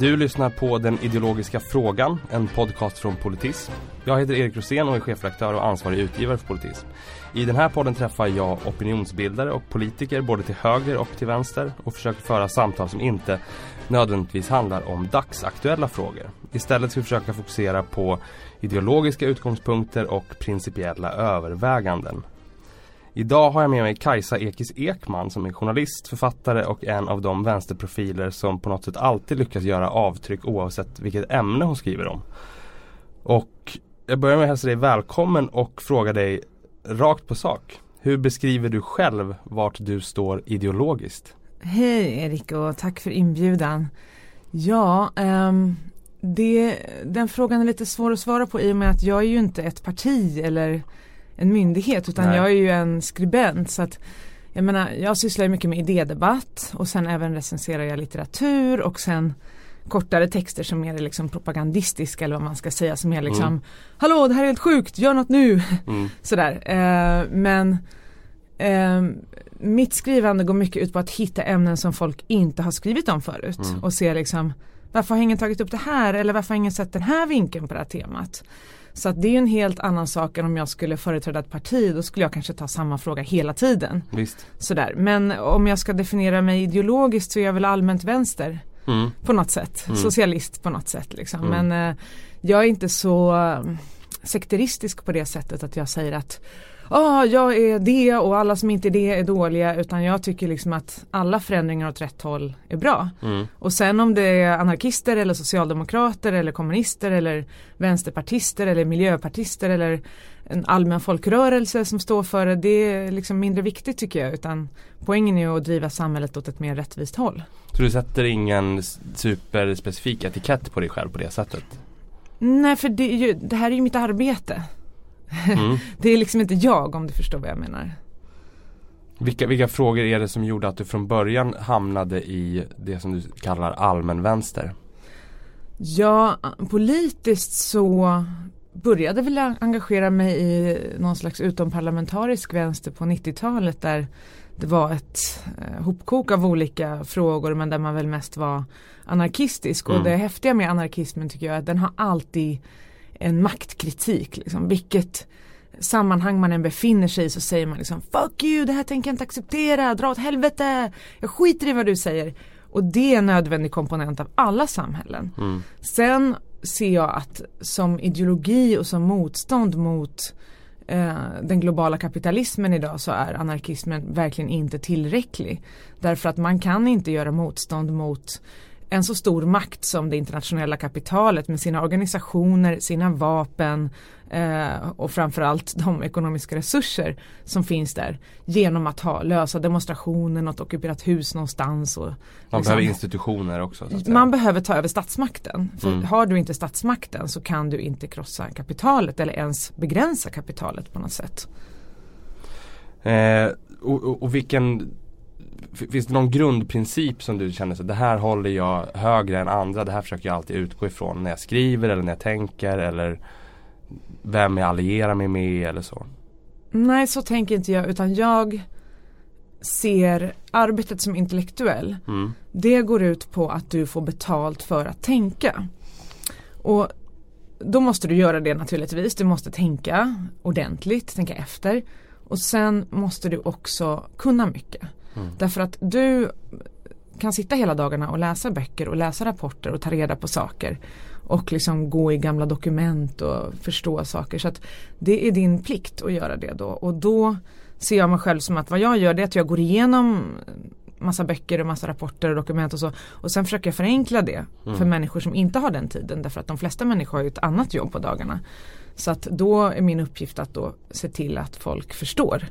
Du lyssnar på Den ideologiska frågan, en podcast från Politism. Jag heter Erik Rosén och är chefredaktör och ansvarig utgivare för Politism. I den här podden träffar jag opinionsbildare och politiker både till höger och till vänster och försöker föra samtal som inte nödvändigtvis handlar om dagsaktuella frågor. Istället ska vi försöka fokusera på ideologiska utgångspunkter och principiella överväganden. Idag har jag med mig Kajsa Ekis Ekman som är journalist, författare och en av de vänsterprofiler som på något sätt alltid lyckas göra avtryck oavsett vilket ämne hon skriver om. Och jag börjar med att hälsa dig välkommen och fråga dig rakt på sak. Hur beskriver du själv vart du står ideologiskt? Hej Erik och tack för inbjudan. Ja, um, det, den frågan är lite svår att svara på i och med att jag är ju inte ett parti eller en myndighet utan Nej. jag är ju en skribent så att jag menar jag sysslar mycket med idédebatt och sen även recenserar jag litteratur och sen kortare texter som är liksom propagandistiska eller vad man ska säga som är liksom mm. Hallå det här är helt sjukt, gör något nu! Mm. Sådär. Eh, men eh, mitt skrivande går mycket ut på att hitta ämnen som folk inte har skrivit om förut mm. och se liksom varför har ingen tagit upp det här eller varför har ingen sett den här vinkeln på det här temat. Så att det är en helt annan sak än om jag skulle företräda ett parti. Då skulle jag kanske ta samma fråga hela tiden. Visst. Sådär. Men om jag ska definiera mig ideologiskt så är jag väl allmänt vänster. Mm. På något sätt. Mm. Socialist på något sätt. Liksom. Mm. Men eh, jag är inte så eh, sekteristisk på det sättet att jag säger att ah, jag är det och alla som inte är det är dåliga utan jag tycker liksom att alla förändringar åt rätt håll är bra. Mm. Och sen om det är anarkister eller socialdemokrater eller kommunister eller vänsterpartister eller miljöpartister eller en allmän folkrörelse som står för det, det är liksom mindre viktigt tycker jag utan poängen är att driva samhället åt ett mer rättvist håll. Så du sätter ingen superspecifik etikett på dig själv på det sättet? Nej för det, ju, det här är ju mitt arbete. Mm. det är liksom inte jag om du förstår vad jag menar. Vilka, vilka frågor är det som gjorde att du från början hamnade i det som du kallar allmän vänster? Ja, politiskt så började väl engagera mig i någon slags utomparlamentarisk vänster på 90-talet där det var ett eh, hopkok av olika frågor men där man väl mest var anarkistisk. Mm. Och det häftiga med anarkismen tycker jag är att den har alltid en maktkritik. Liksom. Vilket sammanhang man än befinner sig i så säger man liksom Fuck you, det här tänker jag inte acceptera, dra åt helvete, jag skiter i vad du säger. Och det är en nödvändig komponent av alla samhällen. Mm. Sen ser jag att som ideologi och som motstånd mot eh, den globala kapitalismen idag så är anarkismen verkligen inte tillräcklig. Därför att man kan inte göra motstånd mot en så stor makt som det internationella kapitalet med sina organisationer, sina vapen eh, och framförallt de ekonomiska resurser som finns där genom att ha lösa demonstrationer, något ockuperat hus någonstans. Och, man liksom, behöver institutioner också. Man behöver ta över statsmakten. För mm. Har du inte statsmakten så kan du inte krossa kapitalet eller ens begränsa kapitalet på något sätt. Eh, och, och, och vilken Finns det någon grundprincip som du känner så det här håller jag högre än andra, det här försöker jag alltid utgå ifrån när jag skriver eller när jag tänker eller vem jag allierar mig med eller så? Nej så tänker inte jag utan jag ser arbetet som intellektuell. Mm. Det går ut på att du får betalt för att tänka. Och då måste du göra det naturligtvis. Du måste tänka ordentligt, tänka efter. Och sen måste du också kunna mycket. Mm. Därför att du kan sitta hela dagarna och läsa böcker och läsa rapporter och ta reda på saker. Och liksom gå i gamla dokument och förstå saker. Så att det är din plikt att göra det då. Och då ser jag mig själv som att vad jag gör det är att jag går igenom massa böcker och massa rapporter och dokument och så. Och sen försöker jag förenkla det mm. för människor som inte har den tiden. Därför att de flesta människor har ju ett annat jobb på dagarna. Så att då är min uppgift att då se till att folk förstår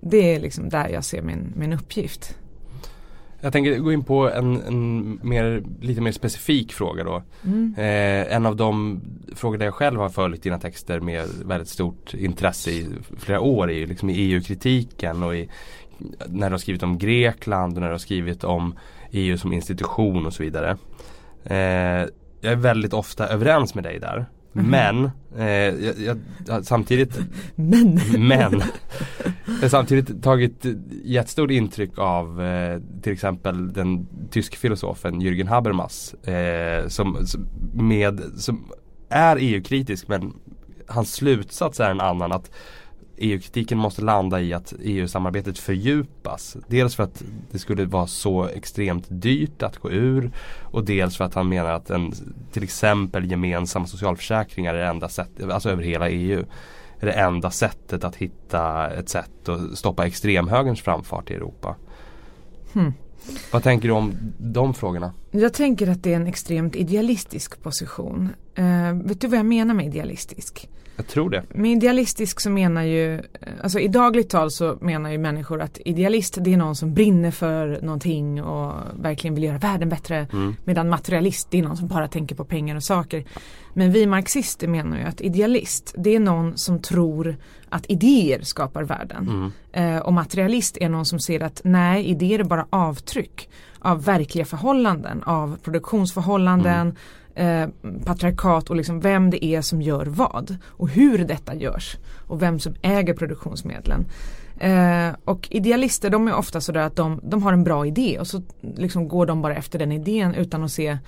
det är liksom där jag ser min, min uppgift. Jag tänker gå in på en, en mer, lite mer specifik fråga då. Mm. Eh, en av de frågor där jag själv har följt dina texter med väldigt stort intresse i flera år är ju liksom i EU-kritiken och i, när du har skrivit om Grekland och när du har skrivit om EU som institution och så vidare. Eh, jag är väldigt ofta överens med dig där. Men, eh, jag, jag, samtidigt Men, men. Men samtidigt tagit jättestort intryck av eh, till exempel den tysk filosofen Jürgen Habermas eh, som, som, med, som är EU-kritisk men hans slutsats är en annan att EU-kritiken måste landa i att EU-samarbetet fördjupas. Dels för att det skulle vara så extremt dyrt att gå ur och dels för att han menar att en, till exempel gemensamma socialförsäkringar är det enda sättet, alltså över hela EU, är det enda sättet att hitta ett sätt att stoppa extremhögerns framfart i Europa. Hmm. Vad tänker du om de frågorna? Jag tänker att det är en extremt idealistisk position. Uh, vet du vad jag menar med idealistisk? Jag tror det. Med idealistisk så menar ju, alltså i dagligt tal så menar ju människor att idealist det är någon som brinner för någonting och verkligen vill göra världen bättre. Mm. Medan materialist det är någon som bara tänker på pengar och saker. Men vi marxister menar ju att idealist det är någon som tror att idéer skapar världen. Mm. Eh, och materialist är någon som ser att nej, idéer är bara avtryck av verkliga förhållanden, av produktionsförhållanden, mm eh, patriarkat och liksom vem det är som gör vad och hur detta görs och vem som äger produktionsmedlen. Eh, och idealister de är ofta sådär att de, de har en bra idé och så liksom går de bara efter den idén utan att se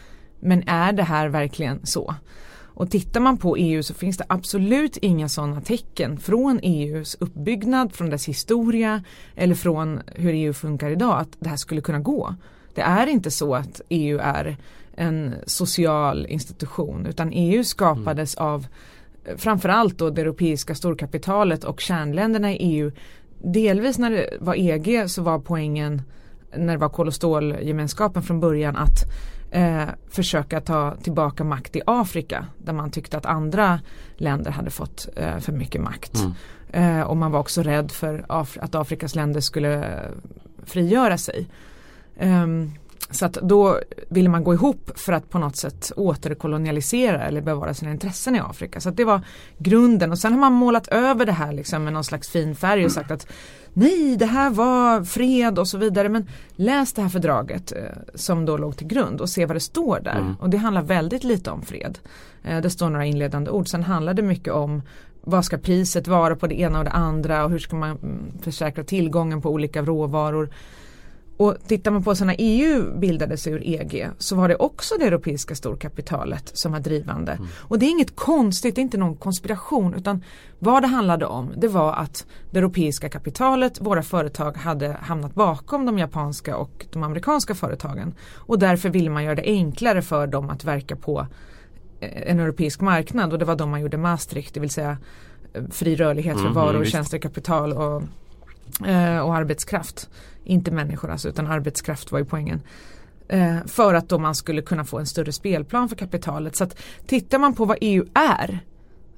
men är det här verkligen så? Och tittar man på EU så finns det absolut inga sådana tecken från EUs uppbyggnad, från dess historia eller från hur EU funkar idag att det här skulle kunna gå. Det är inte så att EU är en social institution utan EU skapades mm. av framförallt då det europeiska storkapitalet och kärnländerna i EU. Delvis när det var EG så var poängen när det var kol och stålgemenskapen från början att eh, försöka ta tillbaka makt i Afrika där man tyckte att andra länder hade fått eh, för mycket makt. Mm. Eh, och man var också rädd för Af att Afrikas länder skulle eh, frigöra sig. Um, så att då ville man gå ihop för att på något sätt återkolonialisera eller bevara sina intressen i Afrika. Så det var grunden och sen har man målat över det här liksom med någon slags fin färg och sagt att nej det här var fred och så vidare. Men läs det här fördraget eh, som då låg till grund och se vad det står där. Mm. Och det handlar väldigt lite om fred. Eh, det står några inledande ord. Sen handlar det mycket om vad ska priset vara på det ena och det andra och hur ska man mm, försäkra tillgången på olika råvaror. Och tittar man på så när EU bildades ur EG så var det också det europeiska storkapitalet som var drivande. Mm. Och det är inget konstigt, det är inte någon konspiration utan vad det handlade om det var att det europeiska kapitalet, våra företag hade hamnat bakom de japanska och de amerikanska företagen. Och därför ville man göra det enklare för dem att verka på eh, en europeisk marknad och det var då man gjorde Maastricht, det vill säga eh, fri rörlighet för mm, varor, tjänster, kapital och, eh, och arbetskraft. Inte människor alltså utan arbetskraft var ju poängen. Eh, för att då man skulle kunna få en större spelplan för kapitalet. Så att tittar man på vad EU är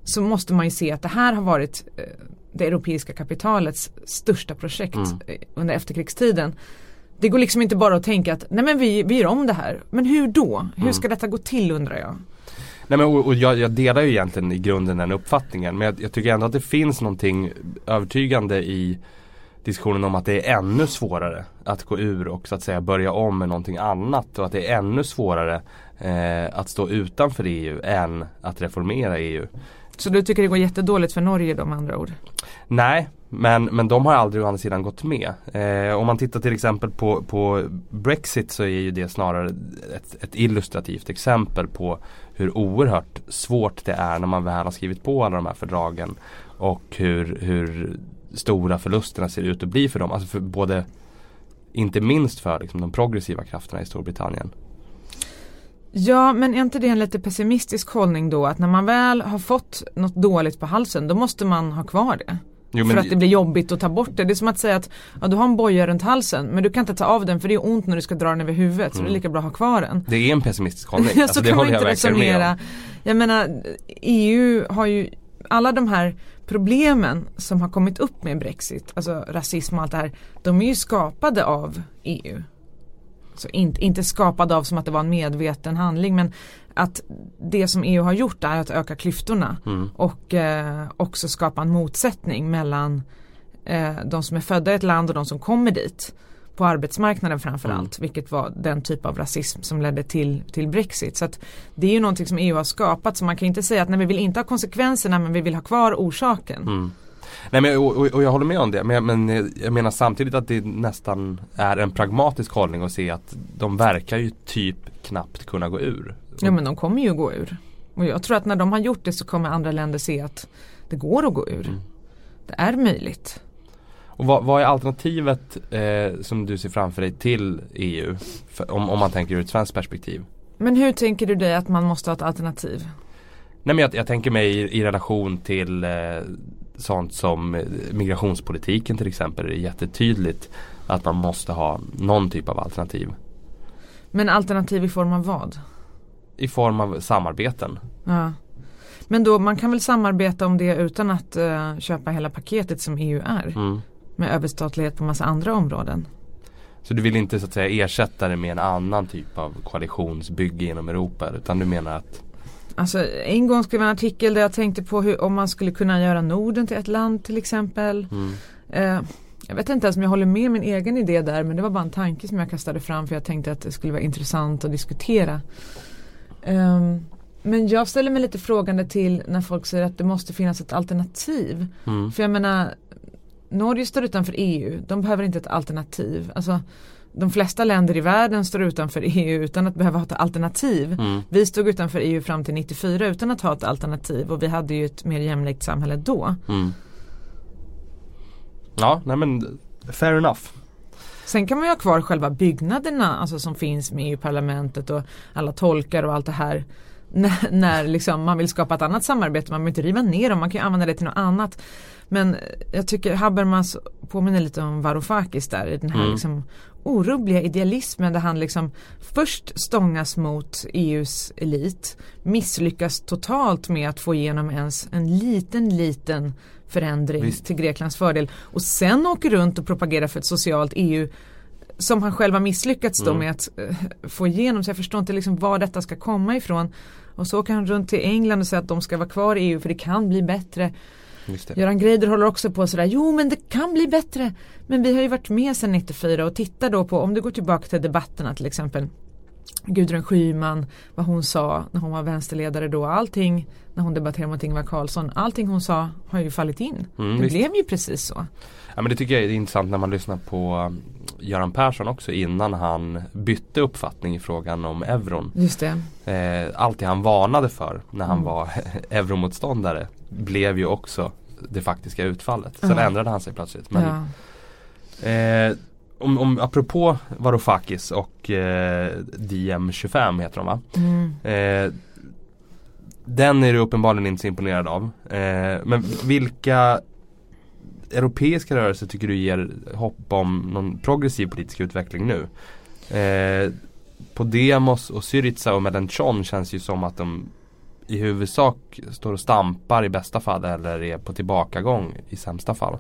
så måste man ju se att det här har varit eh, det europeiska kapitalets största projekt mm. Eh, under efterkrigstiden. Det går liksom inte bara att tänka att nej men vi, vi gör om det här. Men hur då? Hur mm. ska detta gå till undrar jag? Nej men och, och jag, jag, delar ju egentligen i grunden den uppfattningen men jag, jag, tycker ändå att det finns någonting övertygande i diskussionen om att det är ännu svårare att gå ur och så att säga börja om med någonting annat och att det är ännu svårare eh, att stå utanför EU än att reformera EU. Så du tycker det går jättedåligt för Norge då med andra ord? Nej, men, men de har aldrig å andra sidan gått med. Eh, om man tittar till exempel på, på Brexit så är ju det snarare ett, ett, illustrativt exempel på hur oerhört svårt det är när man väl har skrivit på alla de här fördragen. Och hur, hur stora förlusterna ser ut att bli för dem. Alltså för både, inte minst för liksom, de progressiva krafterna i Storbritannien. Ja men är inte det en lite pessimistisk hållning då att när man väl har fått något dåligt på halsen då måste man ha kvar det? Jo, för att det blir jobbigt att ta bort det. Det är som att säga att ja, du har en boja runt halsen men du kan inte ta av den för det är ont när du ska dra den över huvudet mm. så det är mm. lika bra att ha kvar den. Det är en pessimistisk hållning. så alltså, det kan man inte resonera. Jag menar EU har ju alla de här problemen som har kommit upp med Brexit, alltså rasism och allt det här, de är ju skapade av EU. Så inte, inte skapade av som att det var en medveten handling men att det som EU har gjort är att öka klyftorna mm. och eh, också skapa en motsättning mellan eh, de som är födda i ett land och de som kommer dit på arbetsmarknaden framförallt. Mm. Vilket var den typ av rasism som ledde till, till Brexit. Så det är ju någonting som EU har skapat så man kan inte säga att nej vi vill inte ha konsekvenserna men vi vill ha kvar orsaken. Mm. Nej men och, och, och jag håller med om det men, men jag menar samtidigt att det nästan är en pragmatisk hållning att se att de verkar ju typ knappt kunna gå ur. Ja men de kommer ju gå ur. Och jag tror att när de har gjort det så kommer andra länder se att det går att gå ur. Mm. Det är möjligt. Och vad, vad är alternativet eh, som du ser framför dig till EU? För, om, om man tänker ur ett svenskt perspektiv. Men hur tänker du dig att man måste ha ett alternativ? Nej men jag, jag tänker mig i, i relation till eh, sånt som eh, migrationspolitiken till exempel. Det är jättetydligt att man måste ha någon typ av alternativ. Men alternativ i form av vad? I form av samarbeten. Ja. Men då man kan väl samarbeta om det utan att uh, köpa hela paketet som EU är. Mm. Med överstatlighet på massa andra områden. Så du vill inte så att säga ersätta det med en annan typ av koalitionsbygge inom Europa utan du menar att Alltså en gång skrev jag en artikel där jag tänkte på hur, om man skulle kunna göra Norden till ett land till exempel. Mm. Eh, jag vet inte ens om jag håller med min egen idé där men det var bara en tanke som jag kastade fram för jag tänkte att det skulle vara intressant att diskutera. Um, men jag ställer mig lite frågande till när folk säger att det måste finnas ett alternativ. Mm. För jag menar Norge står utanför EU, de behöver inte ett alternativ. Alltså, de flesta länder i världen står utanför EU utan att behöva ha ett alternativ. Mm. Vi stod utanför EU fram till 94 utan att ha ett alternativ och vi hade ju ett mer jämlikt samhälle då. Mm. Ja, nej men fair enough. Sen kan man ju ha kvar själva byggnaderna alltså som finns med EU-parlamentet och alla tolkar och allt det här. När, när liksom man vill skapa ett annat samarbete, man behöver inte riva ner dem, man kan ju använda det till något annat. Men jag tycker Habermas påminner lite om Varoufakis där i den här mm. liksom orubbliga idealismen där han liksom först stångas mot EUs elit, misslyckas totalt med att få igenom ens en liten liten förändring Visst. till Greklands fördel och sen åker runt och propagerar för ett socialt EU som han själv har misslyckats mm. med att uh, få igenom så jag förstår inte liksom var detta ska komma ifrån. Och så åker han runt till England och säger att de ska vara kvar i EU för det kan bli bättre. Göran Greider håller också på sådär, jo men det kan bli bättre. Men vi har ju varit med sedan 94 och titta då på, om du går tillbaka till debatterna till exempel. Gudrun Schyman, vad hon sa när hon var vänsterledare då, allting när hon debatterade mot Ingvar Carlsson, allting hon sa har ju fallit in. Mm, det visst. blev ju precis så. Ja men det tycker jag är intressant när man lyssnar på um, Göran Persson också innan han bytte uppfattning i frågan om euron. Just det. Eh, allt det han varnade för när han mm. var euromotståndare blev ju också det faktiska utfallet. Sen mm. ändrade han sig plötsligt. Men, ja. eh, om, om, apropå Varoufakis och eh, DM25 heter de va? Mm. Eh, den är du uppenbarligen inte så imponerad av. Eh, men vilka europeiska rörelser tycker du ger hopp om någon progressiv politisk utveckling nu? Eh, Podemos och Syriza och Melanchon känns ju som att de i huvudsak står och stampar i bästa fall eller är på tillbakagång i sämsta fall?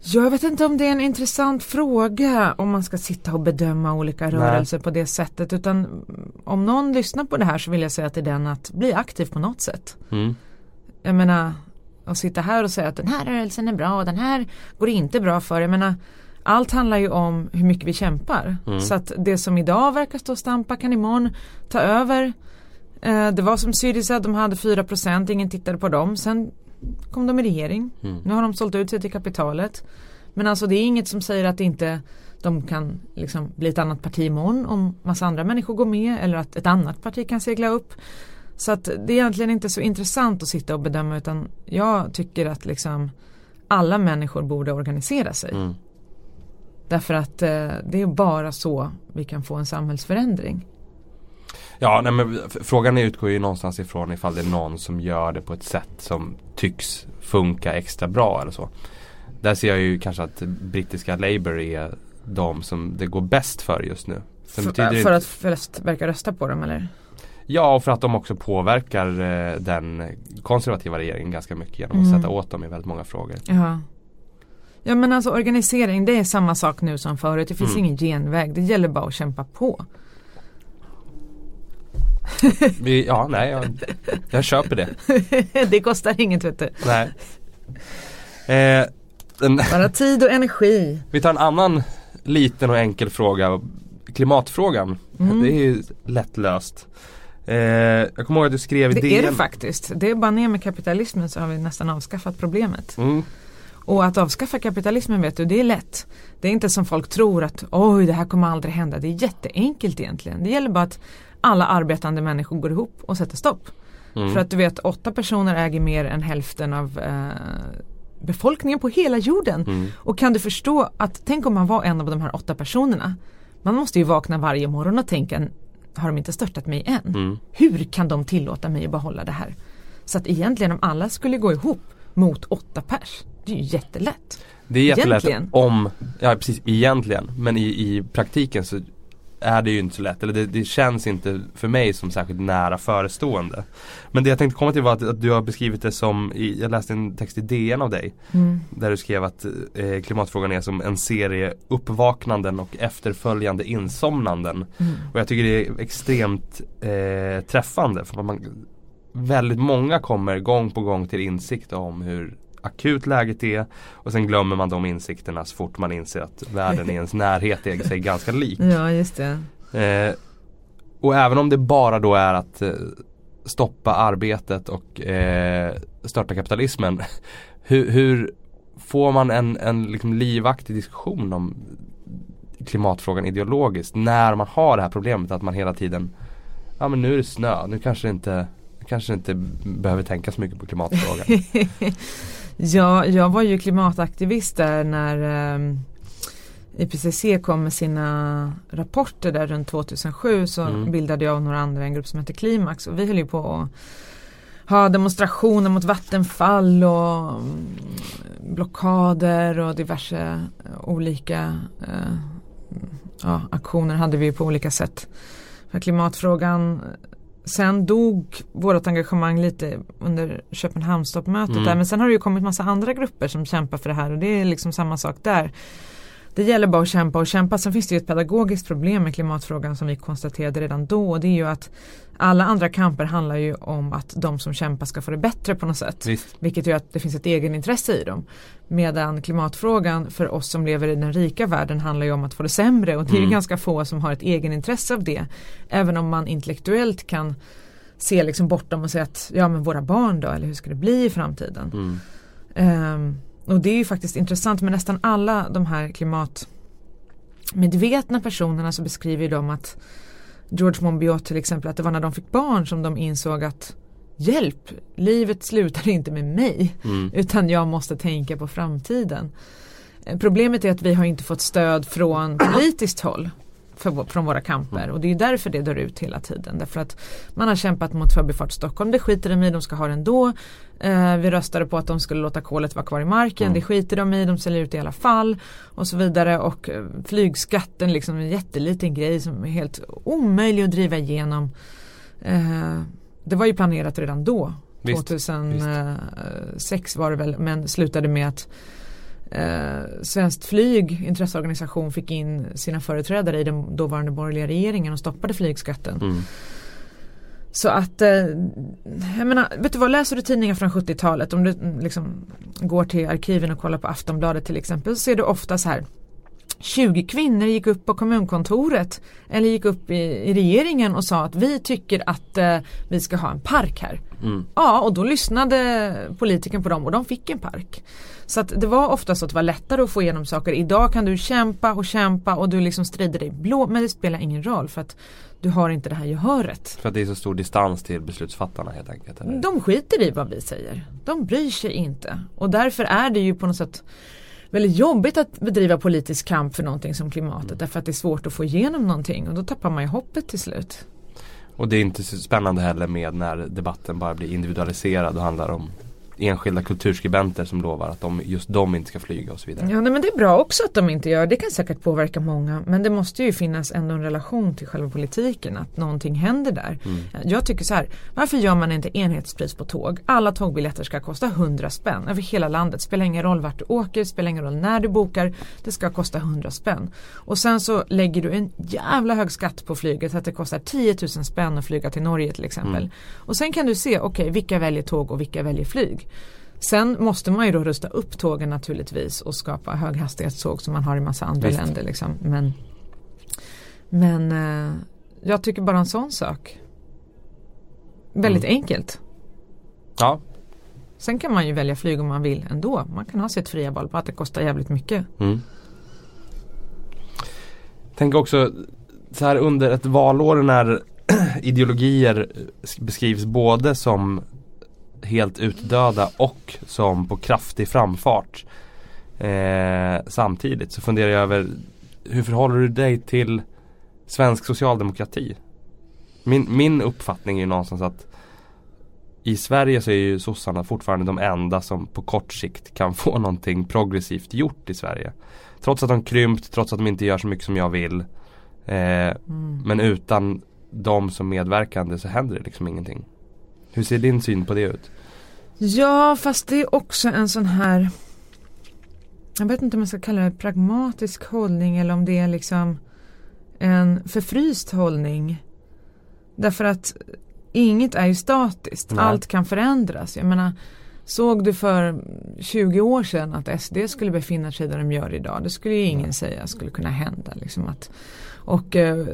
Jag vet inte om det är en intressant fråga om man ska sitta och bedöma olika rörelser Nej. på det sättet utan om någon lyssnar på det här så vill jag säga till den att bli aktiv på något sätt. Mm. Jag menar att sitta här och säga att den här rörelsen är bra och den här går inte bra för. Jag menar allt handlar ju om hur mycket vi kämpar. Mm. Så att det som idag verkar stå och stampa kan imorgon ta över. Eh, det var som Syriza, de hade 4% ingen tittade på dem. Sen kom de i regering. Mm. Nu har de sålt ut sig till kapitalet. Men alltså det är inget som säger att inte de kan liksom bli ett annat parti imorgon om massa andra människor går med eller att ett annat parti kan segla upp. Så att det är egentligen inte så intressant att sitta och bedöma utan jag tycker att liksom alla människor borde organisera sig. Mm. Därför att eh, det är bara så vi kan få en samhällsförändring. Ja, nej, men frågan utgår ju någonstans ifrån ifall det är någon som gör det på ett sätt som tycks funka extra bra eller så. Där ser jag ju kanske att brittiska Labour är de som det går bäst för just nu. För, för inte... att flest verkar rösta på dem eller? Ja, och för att de också påverkar eh, den konservativa regeringen ganska mycket genom att mm. sätta åt dem i väldigt många frågor. Jaha. Ja men alltså organisering det är samma sak nu som förut. Det finns mm. ingen genväg. Det gäller bara att kämpa på. Vi, ja, nej, jag, jag köper det. det kostar inget vet du. Nej. Eh, Bara tid och energi. Vi tar en annan liten och enkel fråga. Klimatfrågan. Mm. Det är ju lättlöst. Eh, jag kommer ihåg att du skrev Det DN. är det faktiskt. Det är bara ner med kapitalismen så har vi nästan avskaffat problemet. Mm. Och att avskaffa kapitalismen vet du, det är lätt. Det är inte som folk tror att oj det här kommer aldrig hända. Det är jätteenkelt egentligen. Det gäller bara att alla arbetande människor går ihop och sätter stopp. Mm. För att du vet åtta personer äger mer än hälften av eh, befolkningen på hela jorden. Mm. Och kan du förstå att tänk om man var en av de här åtta personerna. Man måste ju vakna varje morgon och tänka har de inte störtat mig än? Mm. Hur kan de tillåta mig att behålla det här? Så att egentligen om alla skulle gå ihop mot åtta pers. Det är ju jättelätt. Det är jättelätt Egentligen. om, ja precis egentligen, men i, i praktiken så är det ju inte så lätt, eller det, det känns inte för mig som särskilt nära förestående. Men det jag tänkte komma till var att, att du har beskrivit det som, i, jag läste en text i DN av dig Mm. Där du skrev att eh, klimatfrågan är som en serie uppvaknanden och efterföljande insomnanden. Mm. Och jag tycker det är extremt eh, träffande för man, väldigt många kommer gång på gång till insikt om hur akut läget är och sen glömmer man de insikterna så fort man inser att världen i ens närhet är sig ganska lik. Ja just det. Eh, och även om det bara då är att eh, stoppa arbetet och eh, störta kapitalismen. Hur, hur får man en, en liksom livaktig diskussion om klimatfrågan ideologiskt när man har det här problemet att man hela tiden Ja men nu är det snö, nu kanske inte Kanske inte behöver tänka så mycket på klimatfrågan. Ja, jag var ju klimataktivist där när eh, IPCC kom med sina rapporter där runt 2007 så Mm. bildade jag och några andra en grupp som heter Klimax och vi höll ju på att ha demonstrationer mot vattenfall och mm, blockader och diverse eh, olika eh, ja, aktioner hade vi på olika sätt för klimatfrågan. Sen dog vårt engagemang lite under Köpenhamnstoppmötet Mm. där men sen har det ju kommit massa andra grupper som kämpar för det här och det är liksom samma sak där. Det gäller bara att kämpa och kämpa. Sen finns det ju ett pedagogiskt problem med klimatfrågan som vi konstaterade redan då och det är ju att alla andra kamper handlar ju om att de som kämpar ska få det bättre på något sätt. Visst. Vilket gör att det finns ett egenintresse i dem. Medan klimatfrågan för oss som lever i den rika världen handlar ju om att få det sämre och det är Mm. ganska få som har ett egenintresse av det. Även om man intellektuellt kan se liksom bortom och säga att ja men våra barn då eller hur ska det bli i framtiden. Mm. Ehm, och det är ju faktiskt intressant med nästan alla de här klimatmedvetna personerna så beskriver ju de att George Monbiot till exempel att det var när de fick barn som de insåg att hjälp, livet slutar inte med mig Mm. utan jag måste tänka på framtiden. Eh, Problemet är att vi har inte fått stöd från politiskt håll för, från våra kamper och det är därför det dör ut hela tiden. Därför att man har kämpat mot Förbifart Stockholm, det skiter de i, de ska ha det ändå. Eh, vi röstade på att de skulle låta kolet vara kvar i marken, Mm. det skiter de i, de säljer ut i alla fall och så vidare. Och eh, flygskatten, liksom en jätteliten grej som är helt omöjlig att driva igenom. Eh, det var ju planerat redan då. Visst, 2006 var det väl, men slutade med att eh, Svenskt flyg, intresseorganisation, fick in sina företrädare i den dåvarande borgerliga regeringen och stoppade flygskatten. Mm. Så att, eh, jag menar, vet du vad, läser du tidningar från 70-talet, om du mm, liksom går till arkiven och kollar på Aftonbladet till exempel, så ser du ofta så här 20 kvinnor gick upp på kommunkontoret eller gick upp i, i regeringen och sa att vi tycker att eh, vi ska ha en park här. Mm. Ja, och då lyssnade politiken på dem och de fick en park. Så att det var ofta så att det var lättare att få igenom saker. Idag kan du kämpa och kämpa och du liksom strider dig blå men det spelar ingen roll för att du har inte det här gehöret. För att det är så stor distans till beslutsfattarna helt enkelt. Eller? De skiter i vad vi säger. De bryr sig inte. Och därför är det ju på något sätt väldigt jobbigt att bedriva politisk kamp för någonting som klimatet. Därför att det är svårt att få igenom någonting och då tappar man ju hoppet till slut. Och det är inte så spännande heller med när debatten bara blir individualiserad och handlar om enskilda kulturskribenter som lovar att de, just de inte ska flyga och så vidare. Ja nej, men det är bra också att de inte gör det kan säkert påverka många men det måste ju finnas ändå en relation till själva politiken att någonting händer där. Mm. Jag tycker så här, varför gör man inte enhetspris på tåg? Alla tågbiljetter ska kosta 100 spänn över hela landet. Spelar ingen roll vart du åker, spelar ingen roll när du bokar. Det ska kosta 100 spänn. Och sen så lägger du en jävla hög skatt på flyget att det kostar 10 000 spänn att flyga till Norge till exempel. Mm. Och sen kan du se, okej vilka väljer tåg och vilka väljer flyg. Sen måste man ju då rusta upp tågen naturligtvis och skapa höghastighetståg som man har i massa andra Visst. länder. Liksom. Men, men eh, jag tycker bara en sån sak. Väldigt enkelt. Ja, Sen kan man ju välja flyg om man vill ändå. Man kan ha sitt fria val på att det kostar jävligt mycket. Mm. Tänk också så här under ett valår när ideologier beskrivs både som helt utdöda och som på kraftig framfart eh, samtidigt så funderar jag över hur förhåller du dig till svensk socialdemokrati? Min, min uppfattning är ju någonstans att i Sverige så är ju sossarna fortfarande de enda som på kort sikt kan få någonting progressivt gjort i Sverige. Trots att de krympt, trots att de inte gör så mycket som jag vill. Eh, Men utan dem som medverkande så händer det liksom ingenting. Hur ser din syn på det ut? Ja fast det är också en sån här Jag vet inte om jag ska kalla det pragmatisk hållning eller om det är liksom en förfryst hållning. Därför att inget är ju statiskt. Nej. Allt kan förändras. Jag menar Såg du för 20 år sedan att SD skulle befinna sig där de gör idag? Det skulle ju ingen säga skulle kunna hända. Liksom att, och eh,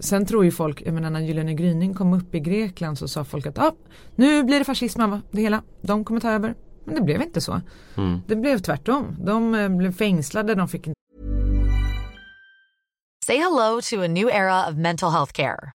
sen tror ju folk, jag menar när Gyllene gryning kom upp i Grekland så sa folk att ah, nu blir det fascism av det hela. De kommer ta över. Men det blev inte så. Mm. Det blev tvärtom. De eh, blev fängslade, de fick Say hello to a new era of mental health care.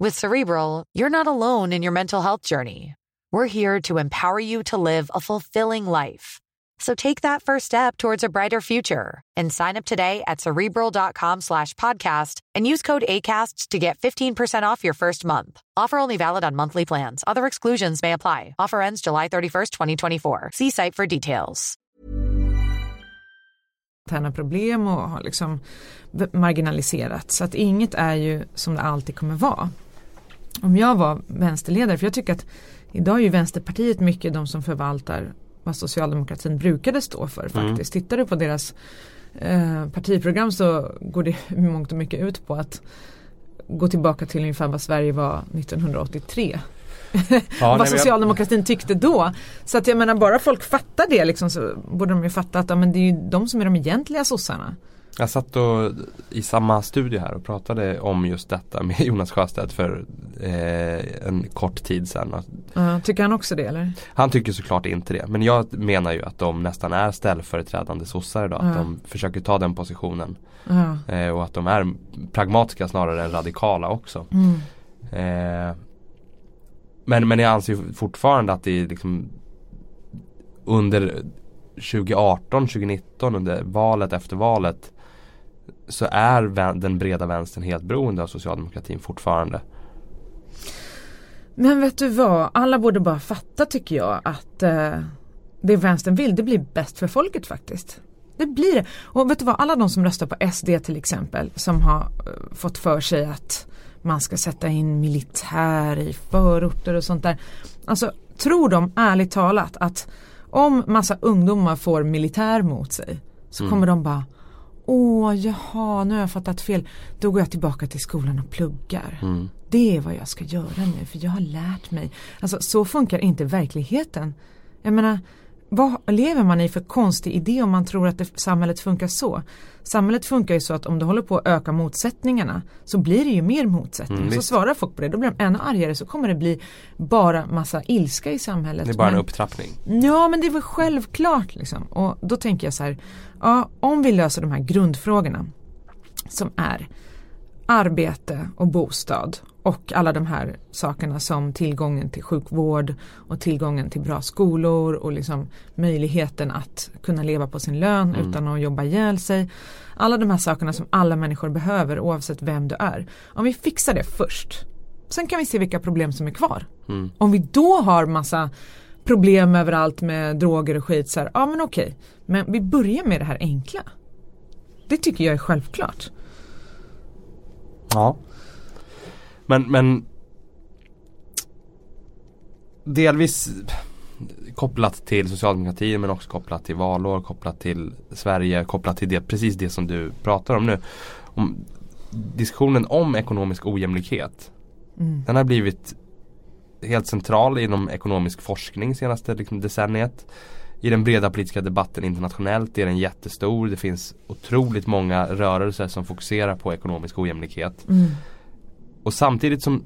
With Cerebral, you're not alone in your mental health journey. We're here to empower you to live a fulfilling life. So take that first step towards a brighter future and sign up today at cerebral.com slash podcast and use code ACAST to get 15% off your first month. Offer only valid on monthly plans. Other exclusions may apply. Offer ends July 31st, 2024. See site for details. interna problem och har liksom marginaliserats. Så att inget är ju som det alltid kommer vara. Om jag var vänsterledare, för jag tycker att idag är ju Vänsterpartiet mycket de som förvaltar vad socialdemokratin brukade stå för faktiskt. Tittar du på deras eh, partiprogram så går det mångt och mycket ut på att gå tillbaka till ungefär vad Sverige var 1983. Ja, nej, vad jag- socialdemokratin tyckte då. Så att jag menar bara folk fattar det liksom så borde de ju fatta att ja, men det är ju de som är de egentliga sossarna. Jag satt och, i samma studio här och pratade om just detta med Jonas Sjöstedt för eh, en kort tid sedan. Ja, tycker han också det eller? Han tycker såklart inte det. Men jag menar ju att de nästan är ställföreträdande sossar idag. Att Ja. de försöker ta den positionen. Ja. Eh, och att de är pragmatiska snarare än radikala också. Mm. Eh, men, men jag anser ju fortfarande att det är liksom under 2018, 2019 under valet efter valet så är den breda vänstern helt beroende av socialdemokratin fortfarande. Men vet du vad, alla borde bara fatta tycker jag att eh, det vänstern vill det blir bäst för folket faktiskt. Det blir det. Och vet du vad, alla de som röstar på SD till exempel som har eh, fått för sig att man ska sätta in militär i förorter och sånt där. Alltså tror de ärligt talat att om massa ungdomar får militär mot sig så kommer de bara Åh, jaha, nu har jag fattat fel. Då går jag tillbaka till skolan och pluggar. Det är vad jag ska göra nu för jag har lärt mig. Alltså så funkar inte verkligheten. Jag menar, vad lever man i för konstig idé om man tror att det, samhället funkar så? Samhället funkar ju så att om du håller på att öka motsättningarna så blir det ju mer motsättningar. Mm, så visst. svarar folk på det, då blir de ännu argare så kommer det bli bara massa ilska i samhället. Det är bara en Men- upptrappning. Ja men det är väl självklart liksom. Och då tänker jag så här, ja, om vi löser de här grundfrågorna som är arbete och bostad och alla de här sakerna som tillgången till sjukvård och tillgången till bra skolor och liksom möjligheten att kunna leva på sin lön utan att jobba ihjäl sig. Alla de här sakerna som alla människor behöver oavsett vem du är. Om vi fixar det först, sen kan vi se vilka problem som är kvar. Om vi då har massa problem överallt med droger och skit så här, ja men okej. Men vi börjar med det här enkla. Det tycker jag är självklart. Ja. Men, men delvis kopplat till socialdemokratin men också kopplat till valår, kopplat till Sverige, kopplat till det, precis det som du pratar om nu. Om, diskussionen om ekonomisk ojämlikhet. Mm. Den har blivit helt central inom ekonomisk forskning senaste liksom, decenniet. I den breda politiska debatten internationellt är den jättestor. Det finns otroligt många rörelser som fokuserar på ekonomisk ojämlikhet. Mm. Och samtidigt som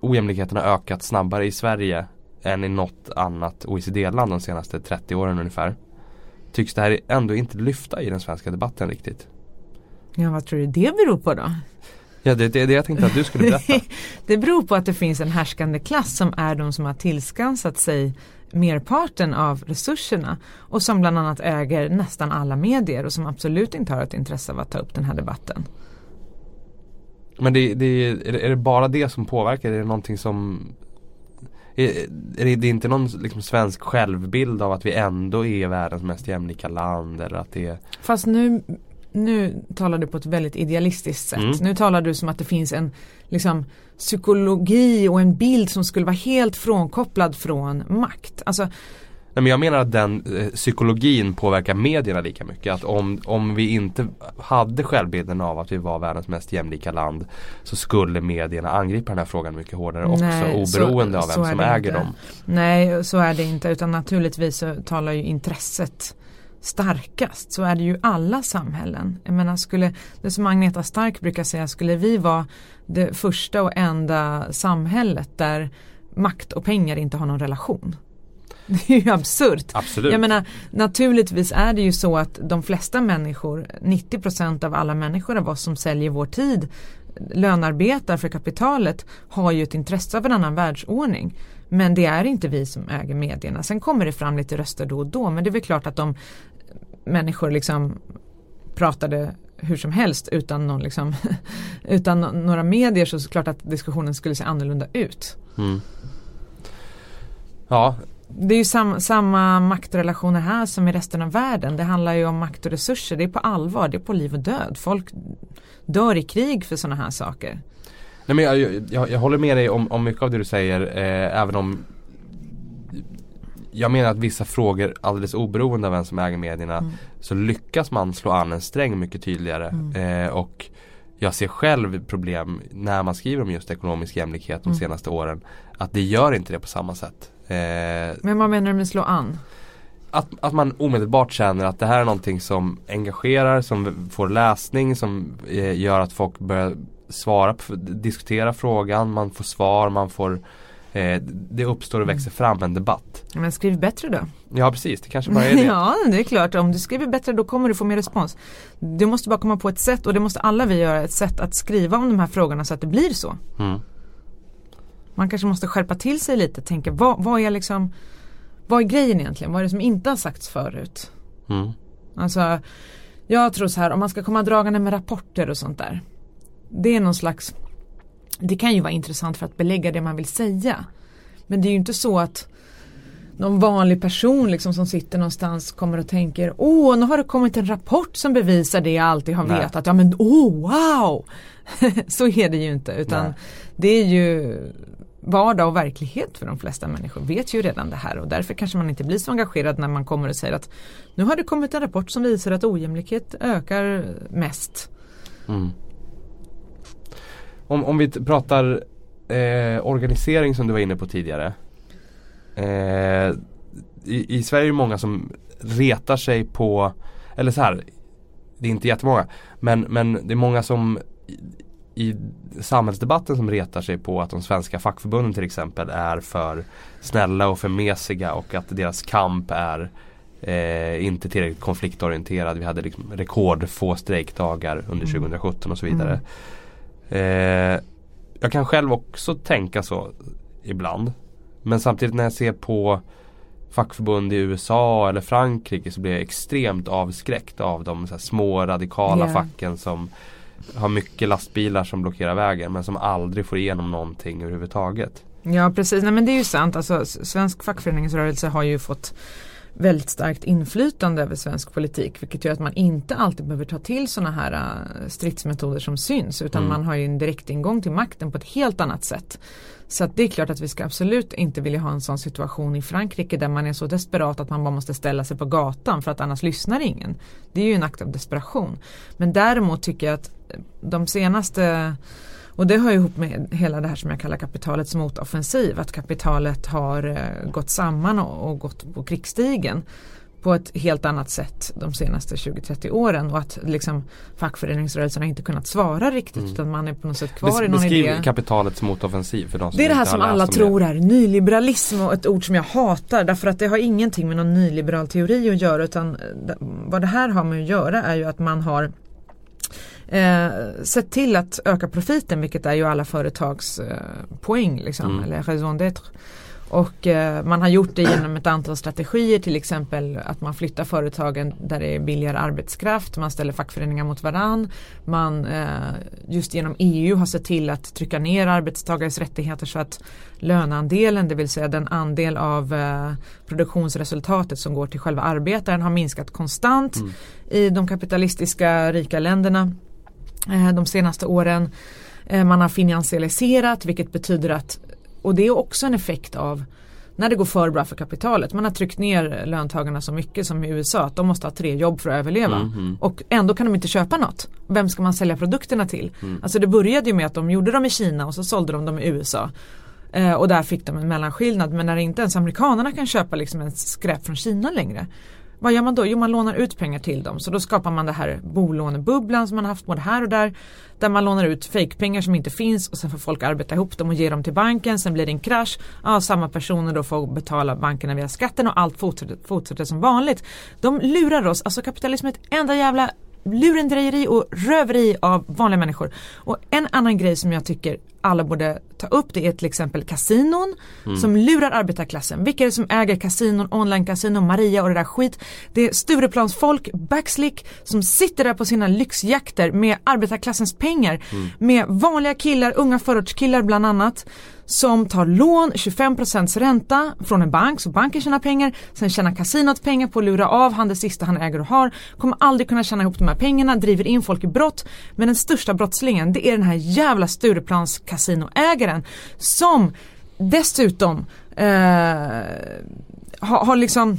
ojämlikheten har ökat snabbare i Sverige än i något annat OECD-land de senaste 30 åren ungefär. Tycks det här ändå inte lyfta i den svenska debatten riktigt. Ja, vad tror du det beror på då? Ja, det är det, det jag tänkte att du skulle berätta. det beror på att det finns en härskande klass som är de som har tillskansat sig merparten av resurserna och som bland annat äger nästan alla medier och som absolut inte har ett intresse av att ta upp den här debatten. Men det, det, är, det, bara det som påverkar? Är det någonting som är, är det inte någon liksom svensk självbild av att vi ändå är världens mest jämlika land? Eller att det Fast nu nu talar du på ett väldigt idealistiskt sätt. Mm. Nu talar du som att det finns en liksom, psykologi och en bild som skulle vara helt frånkopplad från makt. Alltså, Nej, men jag menar att den eh, psykologin påverkar medierna lika mycket. Att om, om vi inte hade självbilden av att vi var världens mest jämlika land så skulle medierna angripa den här frågan mycket hårdare också Nej, oberoende så, av vem som äger inte. dem. Nej, så är det inte utan naturligtvis så talar ju intresset starkast så är det ju alla samhällen. Jag menar skulle, det som Agneta Stark brukar säga, skulle vi vara det första och enda samhället där makt och pengar inte har någon relation. Det är ju absurt. Absolut. Jag menar, naturligtvis är det ju så att de flesta människor, 90% av alla människor av oss som säljer vår tid, lönarbetar för kapitalet, har ju ett intresse av en annan världsordning. Men det är inte vi som äger medierna. Sen kommer det fram lite röster då och då men det är väl klart att de människor liksom pratade hur som helst utan, någon liksom, utan några medier så är det klart att diskussionen skulle se annorlunda ut. Mm. Ja. Det är ju sam, samma maktrelationer här som i resten av världen. Det handlar ju om makt och resurser. Det är på allvar, det är på liv och död. Folk dör i krig för sådana här saker. Nej, men jag, jag, jag håller med dig om, om mycket av det du säger eh, även om jag menar att vissa frågor alldeles oberoende av vem som äger medierna mm. så lyckas man slå an en sträng mycket tydligare. Mm. Eh, och jag ser själv problem när man skriver om just ekonomisk jämlikhet de mm. senaste åren. Att det gör inte det på samma sätt. Eh, Men vad menar du med slå an? Att, att man omedelbart känner att det här är någonting som engagerar, som får läsning, som eh, gör att folk börjar svara, på, diskutera frågan, man får svar, man får eh, det uppstår och växer fram en debatt. Men skriv bättre då. Ja precis, det kanske bara är det. ja det är klart, om du skriver bättre då kommer du få mer respons. Du måste bara komma på ett sätt och det måste alla vi göra, ett sätt att skriva om de här frågorna så att det blir så. Mm. Man kanske måste skärpa till sig lite, tänka vad, vad är liksom Vad är grejen egentligen? Vad är det som inte har sagts förut? Mm. Alltså Jag tror så här, om man ska komma dragande med rapporter och sånt där Det är någon slags det kan ju vara intressant för att belägga det man vill säga. Men det är ju inte så att någon vanlig person liksom som sitter någonstans kommer och tänker Åh, nu har det kommit en rapport som bevisar det jag alltid har Nej. vetat. Ja men åh, oh, wow! så är det ju inte utan Nej. det är ju vardag och verklighet för de flesta människor vet ju redan det här och därför kanske man inte blir så engagerad när man kommer och säger att nu har det kommit en rapport som visar att ojämlikhet ökar mest. Mm. Om, om vi pratar eh, organisering som du var inne på tidigare. Eh, i, I Sverige är det många som retar sig på, eller så här, det är inte jättemånga, men, men det är många som i, samhällsdebatten som retar sig på att de svenska fackförbunden till exempel är för snälla och för mesiga och att deras kamp är eh, inte tillräckligt konfliktorienterad. Vi hade liksom rekordfå strejkdagar under 2017 mm. och så vidare. Mm. Eh, jag kan själv också tänka så ibland. Men samtidigt när jag ser på fackförbund i USA eller Frankrike så blir jag extremt avskräckt av de små radikala yeah. facken som har mycket lastbilar som blockerar vägen men som aldrig får igenom någonting överhuvudtaget. Ja precis, Nej, men det är ju sant. Alltså, svensk fackföreningsrörelse har ju fått väldigt starkt inflytande över svensk politik vilket gör att man inte alltid behöver ta till sådana här uh, stridsmetoder som syns utan Mm. man har ju en direkt ingång till makten på ett helt annat sätt. Så att det är klart att vi ska absolut inte vilja ha en sån situation i Frankrike där man är så desperat att man bara måste ställa sig på gatan för att annars lyssnar ingen. Det är ju en akt av desperation. Men däremot tycker jag att de senaste och det hör ihop med hela det här som jag kallar kapitalets motoffensiv. Att kapitalet har eh, gått samman och, och gått på krigsstigen på ett helt annat sätt de senaste 20-30 åren och att liksom fackföreningsrörelsen har inte kunnat svara riktigt Mm. utan man är på något sätt kvar i Bes- någon beskriv idé. kapitalets motoffensiv för de som Det är det här som alla tror är nyliberalism och ett ord som jag hatar därför att det har ingenting med någon nyliberal teori att göra utan eh, vad det här har med att göra är ju att man har eh, sett till att öka profiten vilket är ju alla företags eh, poäng liksom, Mm. eller raison d'être. Och eh, man har gjort det genom ett antal strategier till exempel att man flyttar företagen där det är billigare arbetskraft, man ställer fackföreningar mot varann. Man eh, just genom EU har sett till att trycka ner arbetstagares rättigheter så att löneandelen, det vill säga den andel av eh, produktionsresultatet som går till själva arbetaren har minskat konstant Mm. i de kapitalistiska rika länderna de senaste åren. Eh, man har finansialiserat vilket betyder att och det är också en effekt av när det går för bra för kapitalet. Man har tryckt ner löntagarna så mycket som i USA att de måste ha tre jobb för att överleva. Mm, mm. Och ändå kan de inte köpa något. Vem ska man sälja produkterna till? Mm. Alltså det började ju med att de gjorde dem i Kina och så sålde de dem i USA. Eh, och där fick de en mellanskillnad. Men när inte ens amerikanerna kan köpa liksom en skräp från Kina längre. Vad gör man då? Jo man lånar ut pengar till dem. Så då skapar man det här bolånebubblan som man har haft både här och där. Där man lånar ut fejkpengar som inte finns och sen får folk arbeta ihop dem och ge dem till banken. Sen blir det en krasch. Ja, samma personer då får betala bankerna via skatten och allt fortsätter, fortsätter som vanligt. De lurar oss. Alltså kapitalism är ett enda jävla lurendrejeri och röveri av vanliga människor. Och en annan grej som jag tycker alla borde ta upp det är till exempel kasinon som lurar arbetarklassen. Vilka är det som äger kasinon, online-kasinon, Maria och det där skit. Det är Stureplansfolk, backslick som sitter där på sina lyxjakter med arbetarklassens pengar. Med vanliga killar, unga förortskillar bland annat. Som tar lån, 25% ränta från en bank, så banken tjänar pengar. Sen tjänar kasinot pengar på att lura av han det sista han äger och har. Kommer aldrig kunna tjäna ihop de här pengarna, driver in folk i brott. Men den största brottslingen det är den här jävla Stureplans kasinoägaren. Som dessutom eh, har, har liksom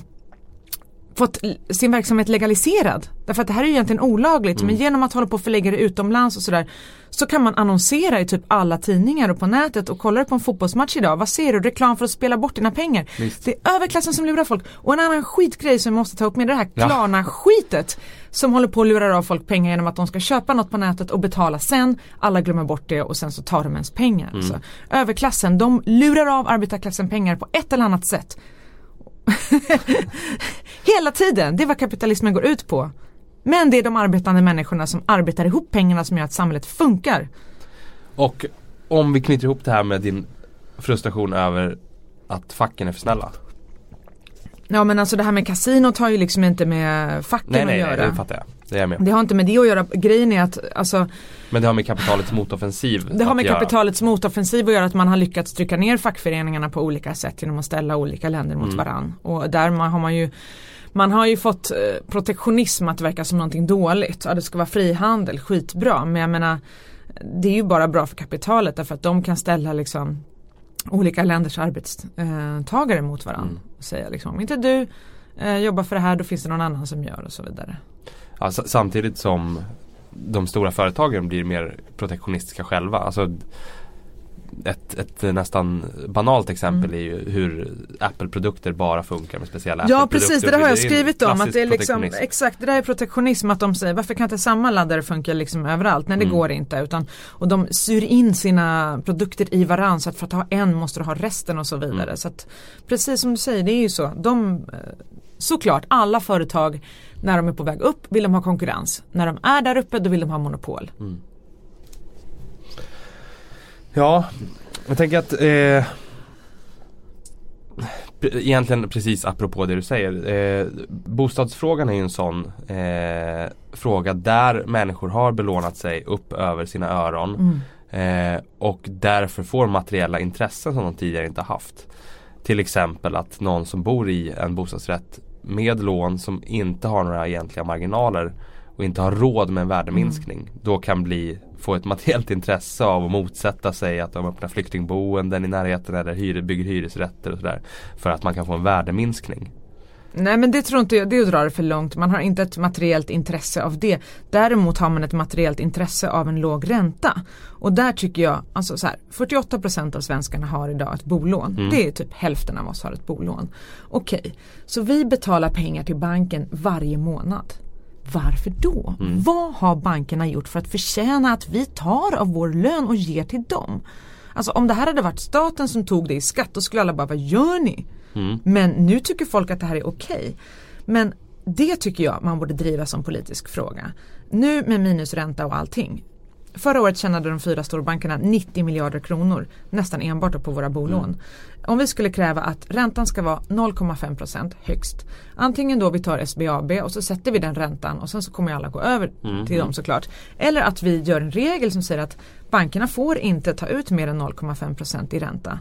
fått sin verksamhet legaliserad. Därför att det här är ju egentligen olagligt men genom att hålla på och förlägga det utomlands och sådär så kan man annonsera i typ alla tidningar och på nätet och kollar på en fotbollsmatch idag, vad ser du? Reklam för att spela bort dina pengar. Visst. Det är överklassen som lurar folk. Och en annan skitgrej som jag måste ta upp med det här Ja. Klarna-skitet som håller på att lura av folk pengar genom att de ska köpa något på nätet och betala sen. Alla glömmer bort det och sen så tar de ens pengar. Mm. Så, överklassen, de lurar av arbetarklassen pengar på ett eller annat sätt. Hela tiden, det är vad kapitalismen går ut på. Men det är de arbetande människorna som arbetar ihop pengarna som gör att samhället funkar. Och om vi knyter ihop det här med din frustration över att facken är för snälla. Ja men alltså det här med kasinot har ju liksom inte med facken Nej nej, att nej göra. det fattar jag. Det är med. Det har inte med det att göra. Grejen är att alltså, Men det har med kapitalets motoffensiv det har med göra. kapitalets motoffensiv att göra att man har lyckats trycka ner fackföreningarna på olika sätt genom att ställa olika länder mot Mm. varann. Och där man, har man ju man har ju fått eh, protektionism att verka som någonting dåligt. Ja det ska vara frihandel, skitbra. Men jag menar det är ju bara bra för kapitalet därför att de kan ställa liksom olika länders arbetstagare mot varandra. Mm. Och säga liksom om inte du eh, jobbar för det här då finns det någon annan som gör och så vidare. Ja, samtidigt som de stora företagen blir mer protektionistiska själva. Alltså ett, ett nästan banalt exempel Mm. är ju hur Apple-produkter bara funkar med speciella Ja Apple-produkter. precis, det där har jag skrivit om. Att det är liksom, exakt, det där är protektionism att de säger varför kan inte samma laddare funka liksom överallt? Nej det Mm. går inte. Utan, och de syr in sina produkter i varann så att för att ha en måste du ha resten och så vidare. Mm. Så att, precis som du säger, det är ju så. De, eh, såklart, alla företag när de är på väg upp vill de ha konkurrens. När de är där uppe då vill de ha monopol. Ja, jag tänker att eh, Egentligen precis apropå det du säger. Eh, bostadsfrågan är ju en sån eh, fråga där människor har belånat sig upp över sina öron. Mm. Eh, och därför får materiella intressen som de tidigare inte haft. Till exempel att någon som bor i en bostadsrätt med lån som inte har några egentliga marginaler och inte har råd med en värdeminskning mm. då kan bli få ett materiellt intresse av att motsätta sig att de öppnar flyktingboenden i närheten eller hyr, bygger hyresrätter och sådär. För att man kan få en värdeminskning. Nej men det tror inte jag, det drar det för långt. Man har inte ett materiellt intresse av det. Däremot har man ett materiellt intresse av en låg ränta. Och där tycker jag, alltså så här, 48% av svenskarna har idag ett bolån. Mm. Det är typ hälften av oss har ett bolån. Okej, okay. så vi betalar pengar till banken varje månad. Varför då? Mm. Vad har bankerna gjort för att förtjäna att vi tar av vår lön och ger till dem? Alltså om det här hade varit staten som tog det i skatt då skulle alla bara, vad gör ni? Mm. Men nu tycker folk att det här är okej. Okay. Men det tycker jag man borde driva som politisk fråga. Nu med minusränta och allting. Förra året tjänade de fyra storbankerna 90 miljarder kronor nästan enbart på våra bolån. Mm. Om vi skulle kräva att räntan ska vara 0,5% högst. Antingen då vi tar SBAB och så sätter vi den räntan och sen så kommer alla gå över mm. till dem såklart. Eller att vi gör en regel som säger att bankerna får inte ta ut mer än 0,5% i ränta.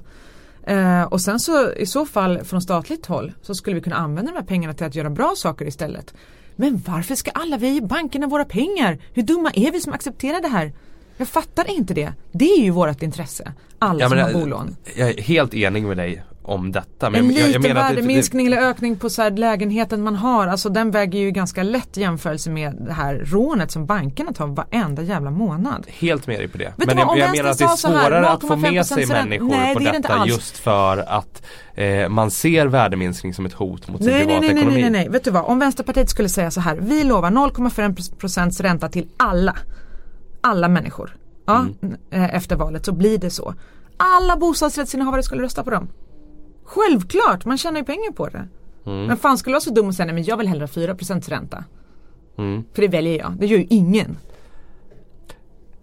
Eh, och sen så i så fall från statligt håll så skulle vi kunna använda de här pengarna till att göra bra saker istället. Men varför ska alla vi i bankerna våra pengar? Hur dumma är vi som accepterar det här? Jag fattar inte det. Det är ju vårt intresse. Alla ja, som har bolån. Jag är helt enig med dig om detta. Men en jag, jag liten värdeminskning eller ökning på så lägenheten man har. Alltså den väger ju ganska lätt i jämförelse med det här rånet som bankerna tar varenda jävla månad. Helt med dig på det. Vet men jag, jag menar att det är svårare här, att få med sig människor nej, på det detta just för att eh, man ser värdeminskning som ett hot mot sin nej, privatekonomi. Nej, nej, nej, nej, vet du vad. Om Vänsterpartiet skulle säga så här. Vi lovar 0,5% ränta till alla. Alla människor. Ja, mm. Eh, efter valet så blir det så. Alla bostadsrättsinnehavare skulle rösta på dem. Självklart, man tjänar ju pengar på det. Mm. Men fan skulle vara så dum och säga nej men jag vill hellre ha 4% ränta. Mm. För det väljer jag, det gör ju ingen.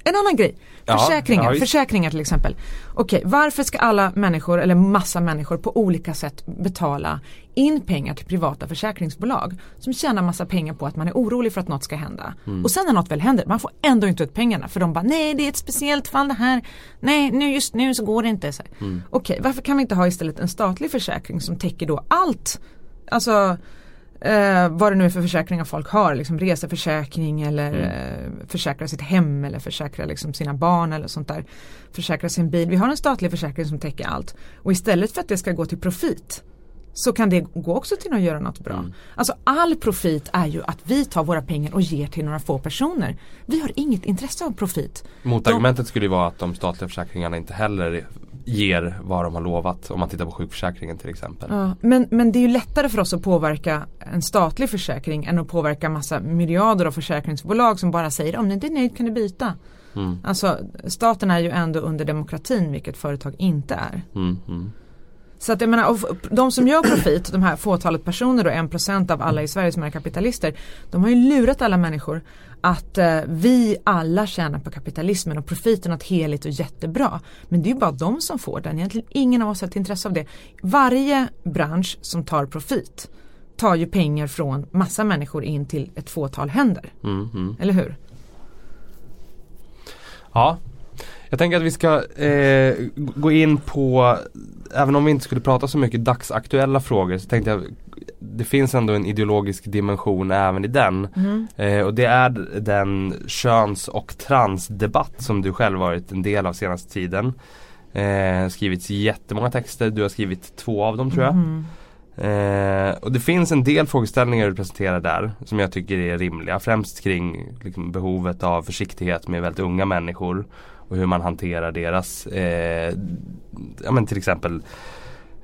En annan grej, försäkringar, ja, försäkringar till exempel. Okej, varför ska alla människor eller massa människor på olika sätt betala in pengar till privata försäkringsbolag som tjänar massa pengar på att man är orolig för att något ska hända. Mm. Och sen när något väl händer, man får ändå inte ut pengarna för de bara nej det är ett speciellt fall det här. Nej nu just nu så går det inte. Mm. Okej, varför kan vi inte ha istället en statlig försäkring som täcker då allt? Alltså eh, vad det nu är för försäkringar folk har, liksom reseförsäkring eller mm. eh, försäkra sitt hem eller försäkra liksom sina barn eller sånt där. Försäkra sin bil. Vi har en statlig försäkring som täcker allt. Och istället för att det ska gå till profit så kan det gå också till att göra något bra. Mm. Alltså all profit är ju att vi tar våra pengar och ger till några få personer. Vi har inget intresse av profit. Motargumentet de... skulle ju vara att de statliga försäkringarna inte heller ger vad de har lovat om man tittar på sjukförsäkringen till exempel. Ja, men, men det är ju lättare för oss att påverka en statlig försäkring än att påverka massa miljarder av försäkringsbolag som bara säger om ni inte är nöjd kan du byta. Mm. Alltså staten är ju ändå under demokratin vilket företag inte är. Mm, mm. Så att jag menar, de som gör profit, de här fåtalet personer då, en procent av alla i Sverige som är kapitalister, de har ju lurat alla människor att eh, vi alla tjänar på kapitalismen och profiten är något heligt och jättebra. Men det är ju bara de som får den, egentligen ingen av oss har ett intresse av det. Varje bransch som tar profit tar ju pengar från massa människor in till ett fåtal händer. Mm, mm. Eller hur? Ja, jag tänker att vi ska eh, gå in på, även om vi inte skulle prata så mycket dagsaktuella frågor så tänkte jag det finns ändå en ideologisk dimension även i den. Mm. Eh, och det är den köns och transdebatt som du själv varit en del av senaste tiden. Eh, skrivits jättemånga texter, du har skrivit två av dem tror jag. Mm. Eh, och det finns en del frågeställningar du presenterar där som jag tycker är rimliga. Främst kring liksom, behovet av försiktighet med väldigt unga människor och hur man hanterar deras, eh, ja men till exempel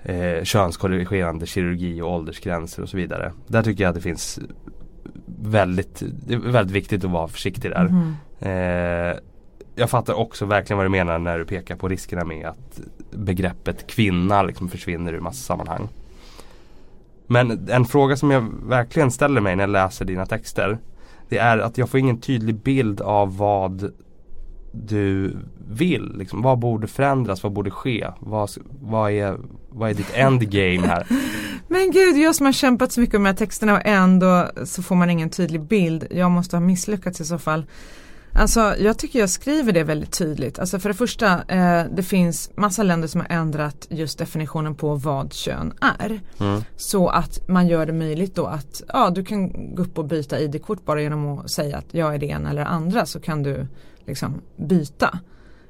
eh, könskorrigerande kirurgi och åldersgränser och så vidare. Där tycker jag att det finns väldigt, det är väldigt viktigt att vara försiktig där. Mm. Eh, jag fattar också verkligen vad du menar när du pekar på riskerna med att begreppet kvinna liksom försvinner ur massa sammanhang. Men en fråga som jag verkligen ställer mig när jag läser dina texter Det är att jag får ingen tydlig bild av vad du vill? Liksom, vad borde förändras? Vad borde ske? Vad, vad, är, vad är ditt endgame här? Men gud, jag som har kämpat så mycket med de här texterna och ändå så får man ingen tydlig bild. Jag måste ha misslyckats i så fall. Alltså jag tycker jag skriver det väldigt tydligt. Alltså för det första, eh, det finns massa länder som har ändrat just definitionen på vad kön är. Mm. Så att man gör det möjligt då att ja, du kan gå upp och byta ID-kort bara genom att säga att jag är det ena eller andra så kan du liksom byta.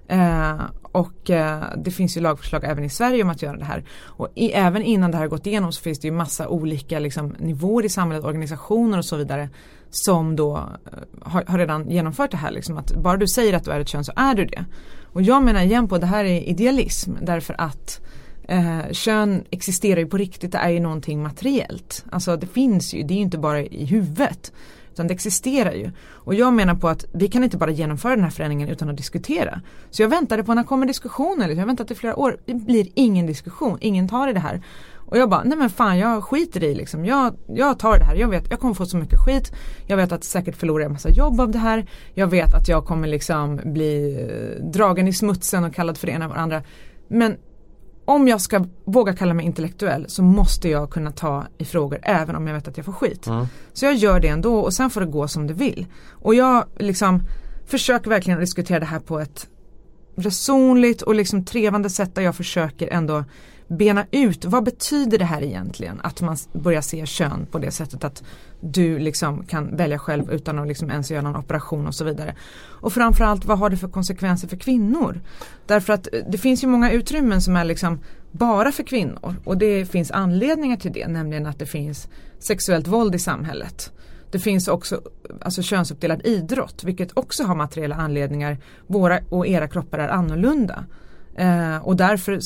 Eh, och eh, det finns ju lagförslag även i Sverige om att göra det här. Och i, även innan det här har gått igenom så finns det ju massa olika liksom, nivåer i samhället, organisationer och så vidare som då eh, har, har, redan genomfört det här. Liksom, att bara du säger att du är ett kön så är du det. Och jag menar igen på att det här är idealism därför att eh, kön existerar ju på riktigt, det är ju någonting materiellt. Alltså det finns ju, det är ju inte bara i huvudet. Utan det existerar ju. Och jag menar på att vi kan inte bara genomföra den här förändringen utan att diskutera. Så jag väntade på när kommer diskussionen? Jag har väntat i flera år. Det blir ingen diskussion. Ingen tar i det här. Och jag bara, nej men fan jag skiter i liksom. Jag, jag tar det här. Jag vet, jag kommer få så mycket skit. Jag vet att säkert förlorar jag massa jobb av det här. Jag vet att jag kommer liksom bli eh, dragen i smutsen och kallad för det ena och andra. Men om jag ska våga kalla mig intellektuell så måste jag kunna ta i frågor även om jag vet att jag får skit. Mm. Så jag gör det ändå och sen får det gå som det vill. Och jag liksom försöker verkligen diskutera det här på ett resonligt och liksom trevande sätt där jag försöker ändå bena ut vad betyder det här egentligen? Att man börjar se kön på det sättet att du liksom kan välja själv utan att liksom ens göra någon operation och så vidare. Och framförallt vad har det för konsekvenser för kvinnor? Därför att eh, det finns ju många utrymmen som är liksom bara för kvinnor och det finns anledningar till det, nämligen att det finns sexuellt våld i samhället. Det finns också alltså könsuppdelad idrott vilket också har materiella anledningar. Våra och era kroppar är annorlunda. Eh, och därför,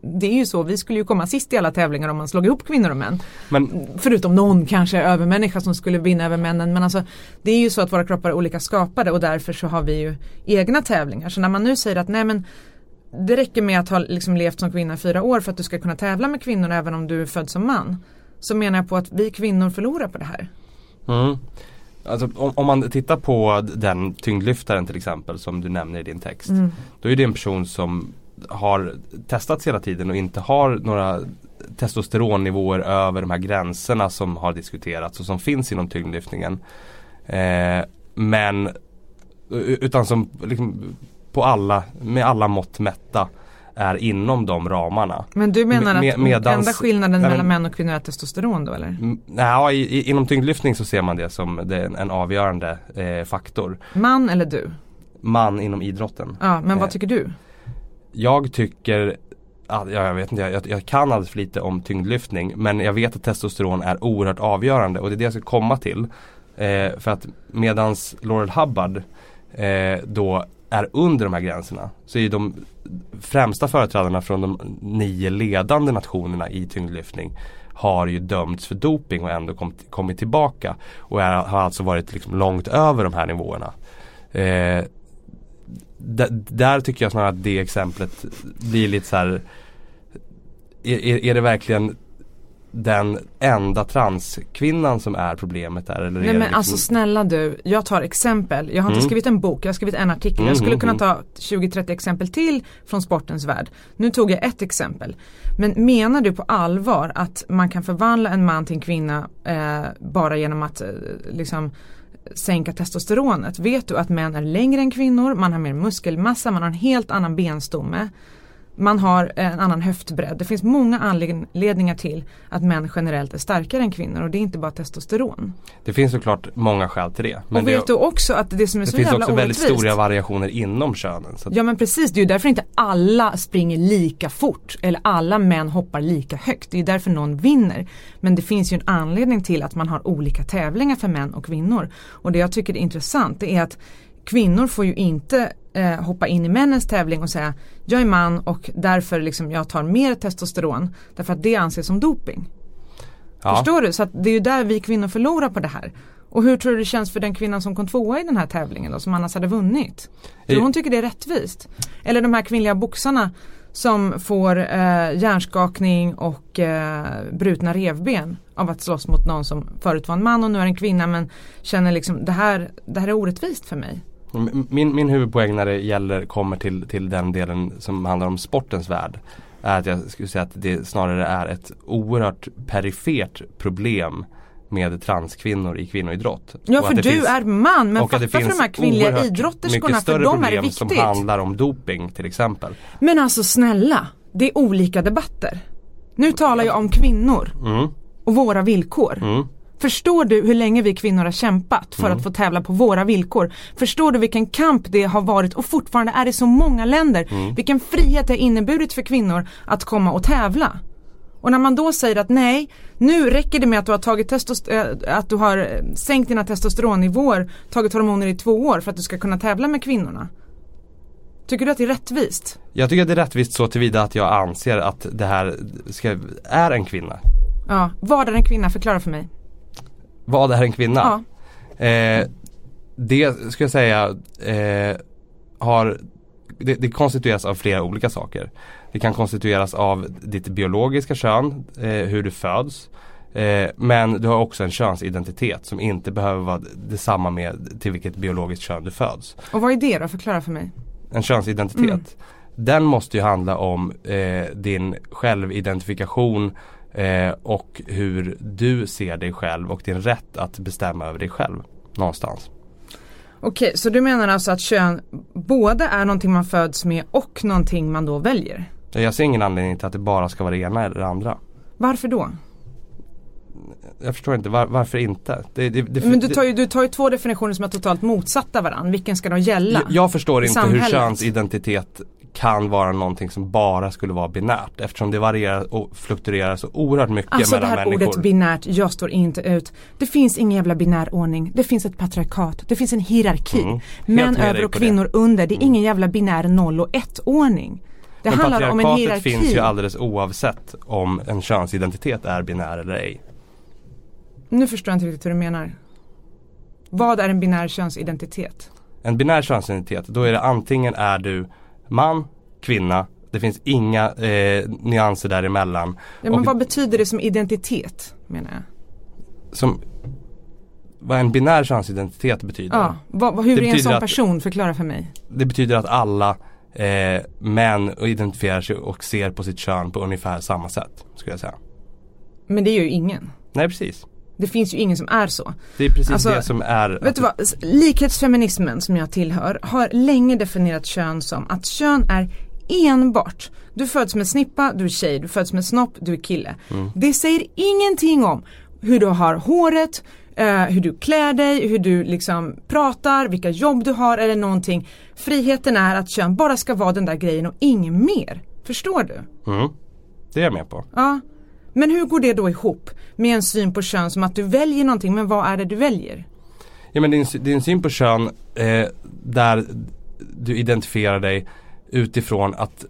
det är ju så, vi skulle ju komma sist i alla tävlingar om man slog ihop kvinnor och män. Men, Förutom någon kanske övermänniska som skulle vinna över männen. Men alltså det är ju så att våra kroppar är olika skapade och därför så har vi ju egna tävlingar. Så när man nu säger att nej men det räcker med att ha liksom levt som kvinna i fyra år för att du ska kunna tävla med kvinnor även om du är född som man. Så menar jag på att vi kvinnor förlorar på det här. Mm. Alltså, om, om, man tittar på den tyngdlyftaren till exempel som du nämner i din text. Mm. Då är det en person som har testats hela tiden och inte har några testosteronnivåer över de här gränserna som har diskuterats och som finns inom tyngdlyftningen. Eh, men utan som liksom på alla, med alla mått mätta är inom de ramarna. Men du menar med, att medans, enda skillnaden nej, mellan män och kvinnor är testosteron då eller? Nej, i, inom tyngdlyftning så ser man det som det en, en, avgörande eh, faktor. Man eller du? Man inom idrotten. Ja, men vad eh, tycker du? Jag tycker Ja, jag vet inte, jag, jag, kan alldeles för lite om tyngdlyftning men jag vet att testosteron är oerhört avgörande och det är det jag ska komma till. Eh, för att medans Laurel Hubbard eh, då är under de här gränserna så är de främsta företrädarna från de nio ledande nationerna i tyngdlyftning har ju dömts för doping och ändå kom, kommit tillbaka och är, har alltså varit liksom långt över de här nivåerna. Eh, där tycker jag snarare att det exemplet blir lite så här är, är det verkligen den enda transkvinnan som är problemet där? Eller Nej men liksom... alltså snälla du, jag tar exempel. Jag har inte mm. skrivit en bok, jag har skrivit en artikel. Mm, jag skulle mm, kunna mm. ta 20-30 exempel till från sportens värld. Nu tog jag ett exempel. Men menar du på allvar att man kan förvandla en man till en kvinna eh, bara genom att eh, liksom sänka testosteronet? Vet du att män är längre än kvinnor, man har mer muskelmassa, man har en helt annan benstomme man har en annan höftbredd. Det finns många anledningar till att män generellt är starkare än kvinnor och det är inte bara testosteron. Det finns såklart många skäl till det. Men och vet det, du också att det som är det så jävla orättvist. Det finns också väldigt stora variationer inom könen. Ja men precis, det är ju därför inte alla springer lika fort eller alla män hoppar lika högt. Det är därför någon vinner. Men det finns ju en anledning till att man har olika tävlingar för män och kvinnor. Och det jag tycker är intressant det är att kvinnor får ju inte eh, hoppa in i männens tävling och säga jag är man och därför liksom jag tar mer testosteron därför att det anses som doping. Ja. Förstår du? Så att det är ju där vi kvinnor förlorar på det här. Och hur tror du det känns för den kvinnan som kom tvåa i den här tävlingen då som annars hade vunnit? Tror hon tycker det är rättvist? Eller de här kvinnliga boxarna som får eh, hjärnskakning och eh, brutna revben av att slåss mot någon som förut var en man och nu är en kvinna men känner liksom det här, det här är orättvist för mig. Min, min huvudpoäng när det gäller, kommer till, till den delen som handlar om sportens värld är att jag skulle säga att det snarare är ett oerhört perifert problem med transkvinnor i kvinnoidrott. Ja för du finns- är man men fatta för de här kvinnliga idrotterskorna för dem är det problem som viktigt. handlar om doping till exempel. Men alltså snälla, det är olika debatter. Nu talar jag om kvinnor Mm, och våra villkor. mm. Förstår du hur länge vi kvinnor har kämpat för att få tävla på våra villkor? Förstår du vilken kamp det har varit och fortfarande är i så många länder? Mm. Vilken frihet det har inneburit för kvinnor att komma och tävla? Och när man då säger att nej, nu räcker det med att du har tagit äh, att du har eh, sänkt dina testosteronnivåer, tagit hormoner i två år för att du ska kunna tävla med kvinnorna. Tycker du att det är rättvist? Jag tycker att det är rättvist så tillvida att jag anser att det här ska, är en kvinna. Ja, vad är en kvinna? Förklara för mig. Vad är en kvinna? Ja. Eh, det ska jag säga eh, har det, det konstitueras av flera olika saker. Det kan konstitueras av ditt biologiska kön, eh, hur du föds. Eh, men du har också en könsidentitet som inte behöver vara detsamma med till vilket biologiskt kön du föds. Och vad är det då? Förklara för mig. En könsidentitet. Mm. Den måste ju handla om eh, din självidentifikation eh, och hur du ser dig själv och din rätt att bestämma över dig själv någonstans. Okej, så du menar alltså att kön både är någonting man föds med och någonting man då väljer? Jag ser ingen anledning till att det bara ska vara det ena eller det andra. Varför då? Jag förstår inte, var, varför inte? Det, det, det, Men du tar, ju, du tar ju två definitioner som är totalt motsatta varandra. Vilken ska då gälla? jag, jag förstår inte hur könsidentitet kan vara någonting som bara skulle vara binärt eftersom det varierar och fluktuerar så oerhört mycket Alltså det mellan här människor. ordet binärt, jag står inte ut. Det finns ingen jävla binär ordning. Det finns ett patriarkat. Det finns en hierarki. Mm, Män över och kvinnor under. Det är ingen jävla binär noll och ett ordning. Det Men handlar om en patriarkatet hierarki. finns ju alldeles oavsett om en könsidentitet är binär eller ej. Nu förstår jag inte riktigt hur du menar. Vad är en binär könsidentitet? En binär könsidentitet, då är det antingen är du man, kvinna, det finns inga eh, nyanser däremellan. Ja, men Och vad betyder det som identitet menar jag? som, vad en binär könsidentitet betyder. Ja, vad, hur Det är en sån att- person? Förklara för mig. Det betyder att alla eh, män identifierar sig och ser på sitt kön på ungefär samma sätt. Skulle jag säga. Men det är ju ingen. Nej precis. Det finns ju ingen som är så. Det är precis Alltså, det som är Vet du vad, likhetsfeminismen som jag tillhör har länge definierat kön som att kön är enbart du föds med snippa, du är tjej, du föds med snopp, du är kille. Mm. Det säger ingenting om hur du har håret, eh, hur du klär dig, hur du liksom pratar, vilka jobb du har eller någonting. Friheten är att kön bara ska vara den där grejen och inget mer. Förstår du? Mm. Det är jag med på. Ja. Men hur går det då ihop med en syn på kön som att du väljer någonting, men vad är det du väljer? Ja men din, din syn på kön eh, där du identifierar dig utifrån att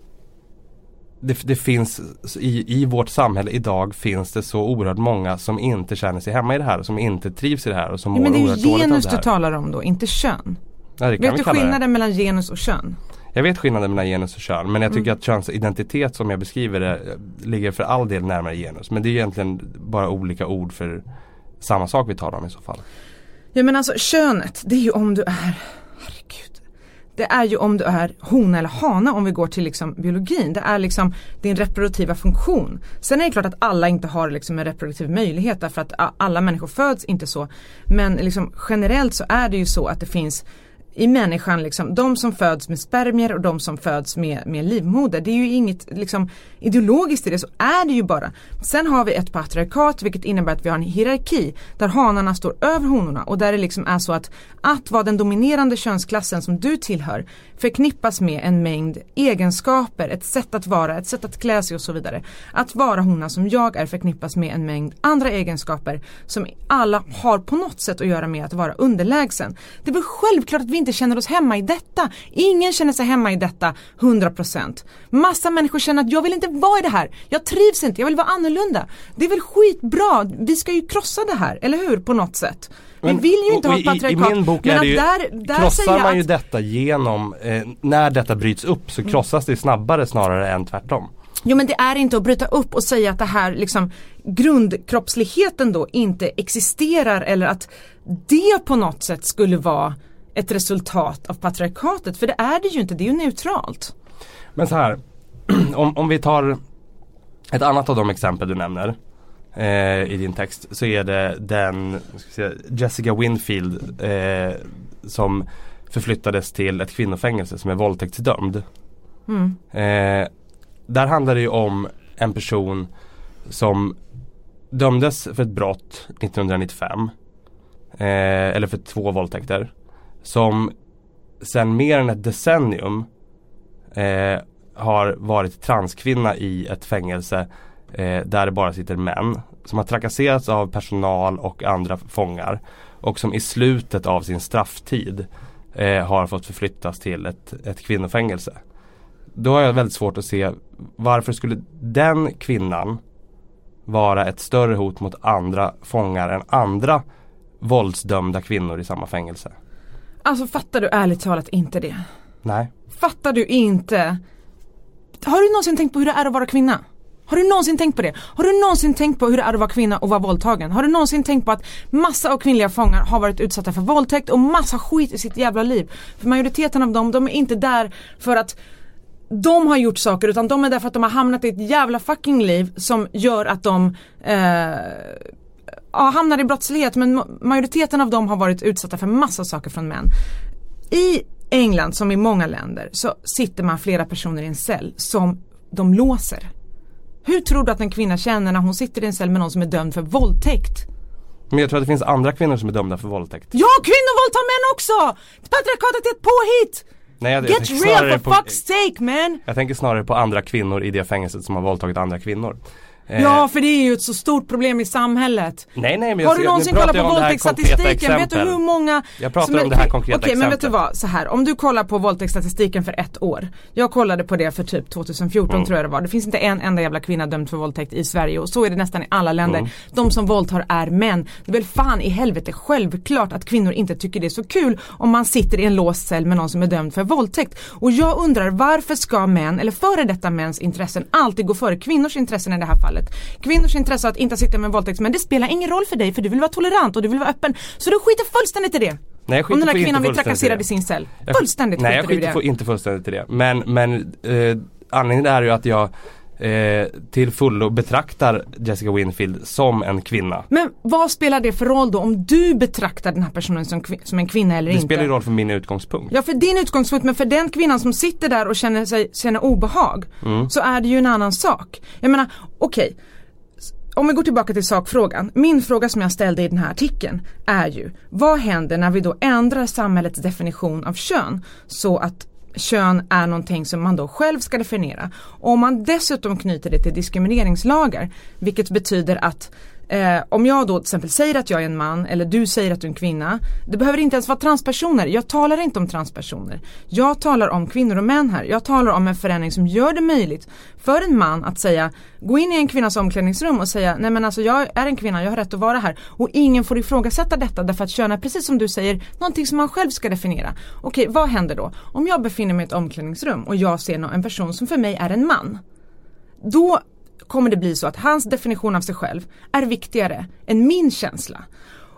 det, det finns i, i vårt samhälle idag finns det så oerhört många som inte känner sig hemma i det här, som inte trivs i det här och som Ja, mår men det är oerhört dåligt av genus det du här. talar om då, inte kön. Ja, det Vet vi du kalla det. skillnaden mellan genus och kön? Jag vet skillnaden mellan genus och kön men jag tycker Mm. att könsidentitet som jag beskriver det eh, ligger för all del närmare genus. Men det är egentligen bara olika ord för samma sak vi talar om i så fall. Ja men alltså könet, det är ju om du är, herregud. Det är ju om du är hona eller hana om vi går till liksom biologin. Det är liksom din reproduktiva funktion. Sen är det klart att alla inte har liksom en reproduktiv möjlighet därför att alla människor föds inte så. Men liksom generellt så är det ju så att det finns i människan, liksom, de som föds med spermier och de som föds med, med livmoder. Det är ju inget liksom, ideologiskt i det, så är det ju bara. Sen har vi ett patriarkat vilket innebär att vi har en hierarki där hanarna står över honorna och där det liksom är så att att vara den dominerande könsklassen som du tillhör förknippas med en mängd egenskaper, ett sätt att vara, ett sätt att klä sig och så vidare. Att vara hona som jag är förknippas med en mängd andra egenskaper som alla har på något sätt att göra med att vara underlägsen. Det är väl självklart att vi inte känner oss hemma i detta. Ingen känner sig hemma i detta 100%. Massa människor känner att jag vill inte vara i det här. Jag trivs inte, jag vill vara annorlunda. Det är väl skitbra, vi ska ju krossa det här, eller hur? På något sätt. Men- vi vill ju inte ha ett patriarkat. I min bok är det ju, där, där krossar man ju att, detta genom, eh, när detta bryts upp så krossas det snabbare snarare än tvärtom. Jo men det är inte att bryta upp och säga att det här liksom grundkroppsligheten då inte existerar eller att det på något sätt skulle vara ett resultat av patriarkatet. För det är det ju inte, det är ju neutralt. Men så här, om, om vi tar ett annat av de exempel du nämner. eh, i din text så är det den säga, Jessica Winfield eh, som förflyttades till ett kvinnofängelse som är våldtäktsdömd. Mm. Eh, där handlar det ju om en person som dömdes för ett brott 1995. Eh, eller för två våldtäkter. Som sen mer än ett decennium eh, har varit transkvinna i ett fängelse eh, där det bara sitter män. Som har trakasserats av personal och andra fångar. Och som i slutet av sin strafftid eh, har fått förflyttas till ett, ett kvinnofängelse. Då har jag väldigt svårt att se varför skulle den kvinnan vara ett större hot mot andra fångar än andra våldsdömda kvinnor i samma fängelse. Alltså fattar du ärligt talat inte det? Nej. Fattar du inte? Har du någonsin tänkt på hur det är att vara kvinna? Har du någonsin tänkt på det? Har du någonsin tänkt på hur det är att vara kvinna och vara våldtagen? Har du någonsin tänkt på att massa av kvinnliga fångar har varit utsatta för våldtäkt och massa skit i sitt jävla liv? För majoriteten av dem, de är inte där för att de har gjort saker utan de är där för att de har hamnat i ett jävla fucking liv som gör att de eh, ja, hamnar i brottslighet men majoriteten av dem har varit utsatta för massa saker från män. I England som i många länder så sitter man flera personer i en cell som de låser. Hur tror du att en kvinna känner när hon sitter i en cell med någon som är dömd för våldtäkt? Men jag tror att det finns andra kvinnor som är dömda för våldtäkt. Ja, kvinnor våldtar män också! Patriarkatet är ett påhitt! Nej, jag, jag Get tänker real for på- fuck's sake man! Jag tänker snarare på andra kvinnor i det fängelset som har våldtagit andra kvinnor. Eh, Ja, för det är ju ett så stort problem i samhället. Nej nej men Har jag, du någonsin kollat jag på våldtäktsstatistiken? Vet du hur många Jag pratar som om det här konkreta Okej men vet du exemplet. vad, så här. Om du kollar på våldtäktsstatistiken för ett år. Jag kollade på det för typ 2014 Mm. tror jag det var. Det finns inte en enda jävla kvinna dömd för våldtäkt i Sverige och så är det nästan i alla länder. Mm. De som våldtar är män. Det är väl fan i helvete självklart att kvinnor inte tycker det är så kul om man sitter i en låst cell med någon som är dömd för våldtäkt. Och jag undrar varför ska män, eller före detta mäns intressen alltid gå före kvinnors intressen i det här fallet? Kvinnors intresse att inte sitta med en våldtäktsman det spelar ingen roll för dig för du vill vara tolerant och du vill vara öppen. Så du skiter fullständigt i det. Nej, jag skiter Om den här kvinnan blir trakasserad i sin cell. Jag- Fullständigt Nej jag skiter du i skiter det. fu- inte fullständigt i det. Men, men eh, anledningen är ju att jag eh, till fullo betraktar Jessica Winfield som en kvinna. Men vad spelar det för roll då om du betraktar den här personen som, som en kvinna eller Det inte? spelar ju roll för min utgångspunkt. Ja för din utgångspunkt men för den kvinnan som sitter där och känner, sig, känner obehag Mm. så är det ju en annan sak. Jag menar okej, s- om vi går tillbaka till sakfrågan. Min fråga som jag ställde i den här artikeln är ju vad händer när vi då ändrar samhällets definition av kön så att kön är någonting som man då själv ska definiera. Och om man dessutom knyter det till diskrimineringslagar vilket betyder att Eh, om jag då till exempel säger att jag är en man eller du säger att du är en kvinna. Det behöver inte ens vara transpersoner. Jag talar inte om transpersoner. Jag talar om kvinnor och män här. Jag talar om en förändring som gör det möjligt för en man att säga, gå in i en kvinnas omklädningsrum och säga, nej men alltså jag är en kvinna, jag har rätt att vara här. Och ingen får ifrågasätta detta därför att kön är precis som du säger, någonting som man själv ska definiera. Okej, vad händer då? Om jag befinner mig i ett omklädningsrum och jag ser en person som för mig är en man då kommer det bli så att hans definition av sig själv är viktigare än min känsla.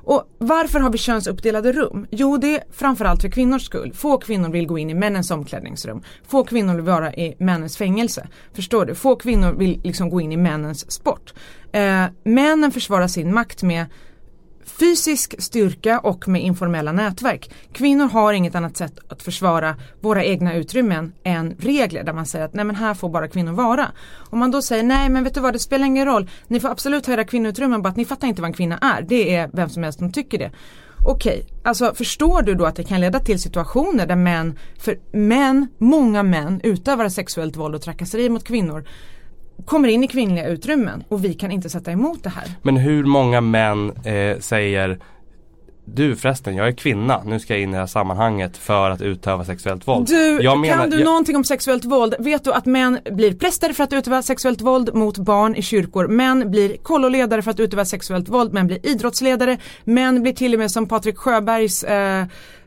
Och varför har vi könsuppdelade rum? Jo det är framförallt för kvinnors skull. Få kvinnor vill gå in i männens omklädningsrum. Få kvinnor vill vara i männens fängelse. Förstår du? Få kvinnor vill liksom gå in i männens sport. Eh, männen försvarar sin makt med fysisk styrka och med informella nätverk. Kvinnor har inget annat sätt att försvara våra egna utrymmen än regler där man säger att nej men här får bara kvinnor vara. Om man då säger nej men vet du vad det spelar ingen roll, ni får absolut ha era kvinnoutrymmen bara att ni fattar inte vad en kvinna är. Det är vem som helst som tycker det. Okej, alltså förstår du då att det kan leda till situationer där män, för män, många män utövar sexuellt våld och trakasserier mot kvinnor kommer in i kvinnliga utrymmen och vi kan inte sätta emot det här. Men hur många män eh, säger Du förresten, jag är kvinna, nu ska jag in i det här sammanhanget för att utöva sexuellt våld. Du, menar, kan du jag, någonting om sexuellt våld? Vet du att män blir präster för att utöva sexuellt våld mot barn i kyrkor? Män blir kolloledare för att utöva sexuellt våld, män blir idrottsledare, män blir till och med som Patrik Sjöbergs eh,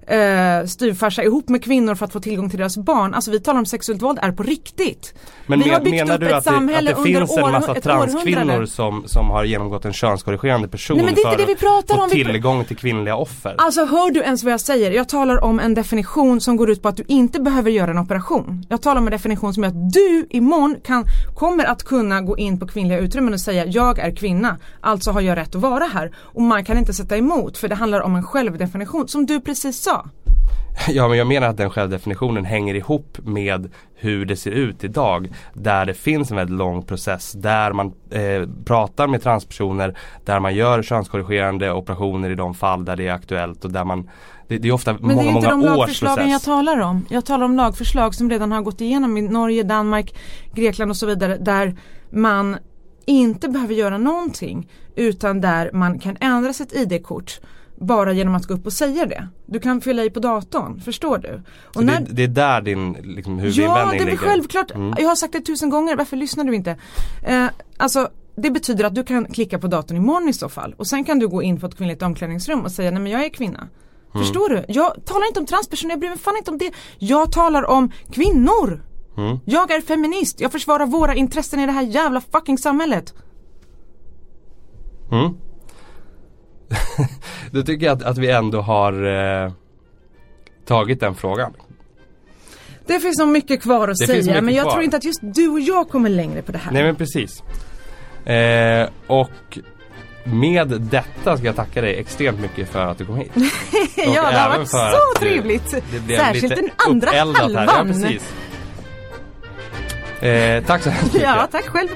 eh, styvfarsa ihop med kvinnor för att få tillgång till deras barn. Alltså vi talar om sexuellt våld är på riktigt. Men vi har byggt menar upp du ett att det, att samhälle det finns en massa transkvinnor som, som har genomgått en könskorrigerande person Nej, men det är inte det vi pratar om. tillgång till kvinnliga offer? Alltså hör du ens vad jag säger? Jag talar om en definition som går ut på att du inte behöver göra en operation. Jag talar om en definition som är att du imorgon kan, kommer att kunna gå in på kvinnliga utrymmen och säga jag är kvinna, alltså har jag rätt att vara här. Och man kan inte sätta emot för det handlar om en självdefinition som du precis sa. Ja men jag menar att den självdefinitionen hänger ihop med hur det ser ut idag. Där det finns en väldigt lång process där man eh, pratar med transpersoner, där man gör könskorrigerande operationer i de fall där det är aktuellt och där man det, det är ofta Men många, det är inte de lagförslagen process. jag talar om. Jag talar om lagförslag som redan har gått igenom i Norge, Danmark, Grekland och så vidare där man inte behöver göra någonting utan där man kan ändra sitt ID-kort bara genom att gå upp och säga det. Du kan fylla i på datorn, förstår du? Och Så det, det är där din liksom, Ja, huvudinvändning det är väl ligger. självklart. Mm. Jag har sagt det tusen gånger, varför lyssnar du inte? Eh, alltså det betyder att du kan klicka på datorn imorgon i så fall och sen kan du gå in på ett kvinnligt omklädningsrum och säga nej men jag är kvinna. Mm. Förstår du? Jag talar inte om transpersoner, jag bryr mig fan inte om det. Jag talar om kvinnor. Mm. Jag är feminist, jag försvarar våra intressen i det här jävla fucking samhället. Mm. Då tycker jag att, att vi ändå har eh, tagit den frågan. Det finns nog mycket kvar att Det säga men jag kvar. tror inte att just du och jag kommer längre på det här. Nej men precis. Eh, och med detta ska jag tacka dig extremt mycket för att du kom hit. Ja det har varit så att du- trevligt. Det blev Särskilt lite den andra halvan. Här. Ja, precis. Eh, tack så hemskt mycket. Ja, tack själv.